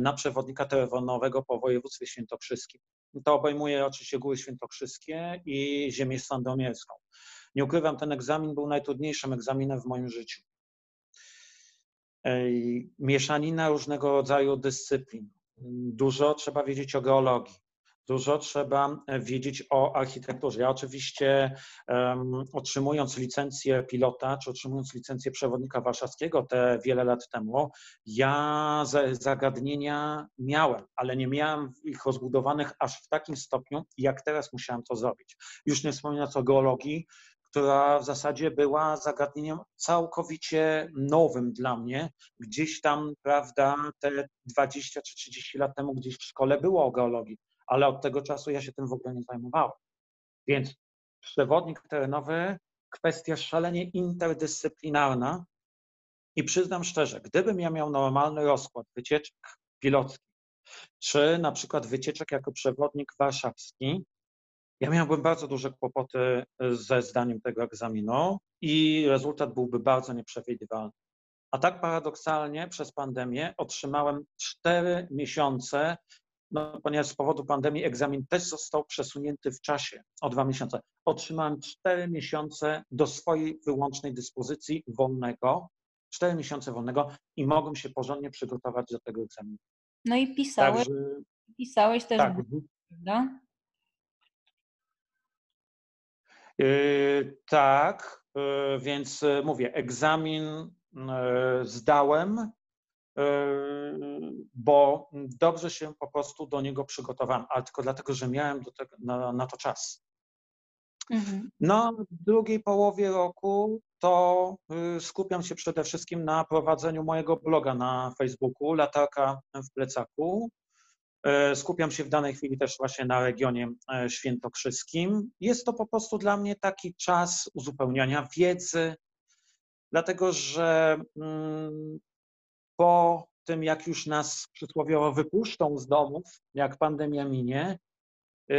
na przewodnika telefonowego po województwie świętokrzyskim. To obejmuje oczywiście Góry Świętokrzyskie i ziemię sandomierską. Nie ukrywam, ten egzamin był najtrudniejszym egzaminem w moim życiu. Mieszanina różnego rodzaju dyscyplin. Dużo trzeba wiedzieć o geologii, Dużo trzeba e, wiedzieć o architekturze. Ja oczywiście um, otrzymując licencję pilota, czy otrzymując licencję przewodnika warszawskiego te wiele lat temu, ja zagadnienia miałem, ale nie miałem ich rozbudowanych aż w takim stopniu, jak teraz musiałem to zrobić. Już nie wspominając o geologii, która w zasadzie była zagadnieniem całkowicie nowym dla mnie. Gdzieś tam, prawda, te 20 czy 30 lat temu gdzieś w szkole było o geologii ale od tego czasu ja się tym w ogóle nie zajmowałem. Więc przewodnik terenowy, kwestia szalenie interdyscyplinarna i przyznam szczerze, gdybym ja miał normalny rozkład wycieczek pilockich, czy na przykład wycieczek jako przewodnik warszawski, Ja miałbym bardzo duże kłopoty ze zdaniem tego egzaminu i rezultat byłby bardzo nieprzewidywalny. A tak paradoksalnie przez pandemię otrzymałem cztery miesiące, no, ponieważ z powodu pandemii egzamin też został przesunięty w czasie o dwa miesiące. Otrzymałem cztery miesiące do swojej wyłącznej dyspozycji wolnego, cztery miesiące wolnego i mogłem się porządnie przygotować do tego egzaminu. No i pisałeś, Także, pisałeś też, tak, prawda? Yy, tak, yy, więc yy, mówię, egzamin zdałem, bo dobrze się po prostu do niego przygotowałem, ale tylko dlatego, że miałem tego, na, na to czas. Mhm. No, w drugiej połowie roku to skupiam się przede wszystkim na prowadzeniu mojego bloga na Facebooku, Latarka w plecaku. E, skupiam się w danej chwili też właśnie na regionie świętokrzyskim. Jest to po prostu dla mnie taki czas uzupełniania wiedzy, dlatego że mm, po tym, jak już nas przysłowiowo wypuszczą z domów, jak pandemia minie, e,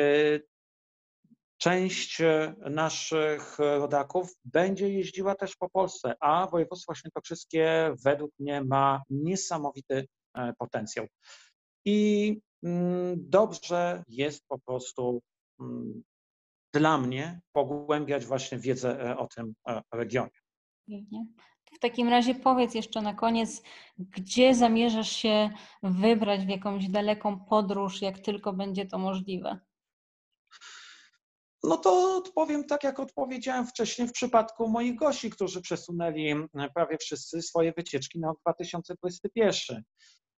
część naszych rodaków będzie jeździła też po Polsce, a województwo świętokrzyskie według mnie ma niesamowity potencjał. I Mm, dobrze jest po prostu mm, dla mnie pogłębiać właśnie wiedzę e, o tym e, regionie. W takim razie powiedz jeszcze na koniec, gdzie zamierzasz się wybrać w jakąś daleką podróż, jak tylko będzie to możliwe? No to odpowiem tak, jak odpowiedziałem wcześniej w przypadku moich gości, którzy przesunęli prawie wszyscy swoje wycieczki na 2021.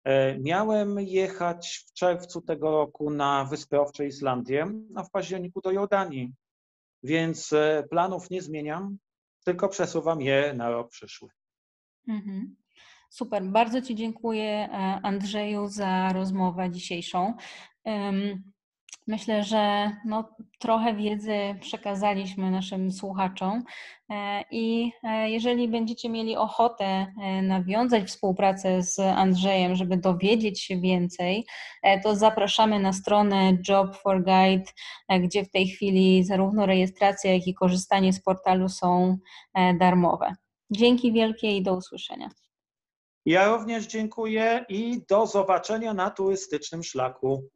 E, miałem jechać w czerwcu tego roku na Wyspy Owcze Islandię, a w październiku do Jordanii. Więc e, planów nie zmieniam, tylko przesuwam je na rok przyszły. Mhm. Super, bardzo Ci dziękuję e, Andrzeju za rozmowę dzisiejszą. Myślę, że no, trochę wiedzy przekazaliśmy naszym słuchaczom e, i e, jeżeli będziecie mieli ochotę e, nawiązać współpracę z Andrzejem, żeby dowiedzieć się więcej, to zapraszamy na stronę Job for Guide, gdzie w tej chwili zarówno rejestracja, jak i korzystanie z portalu są darmowe. Dzięki wielkie i do usłyszenia. Ja również dziękuję i do zobaczenia na turystycznym szlaku.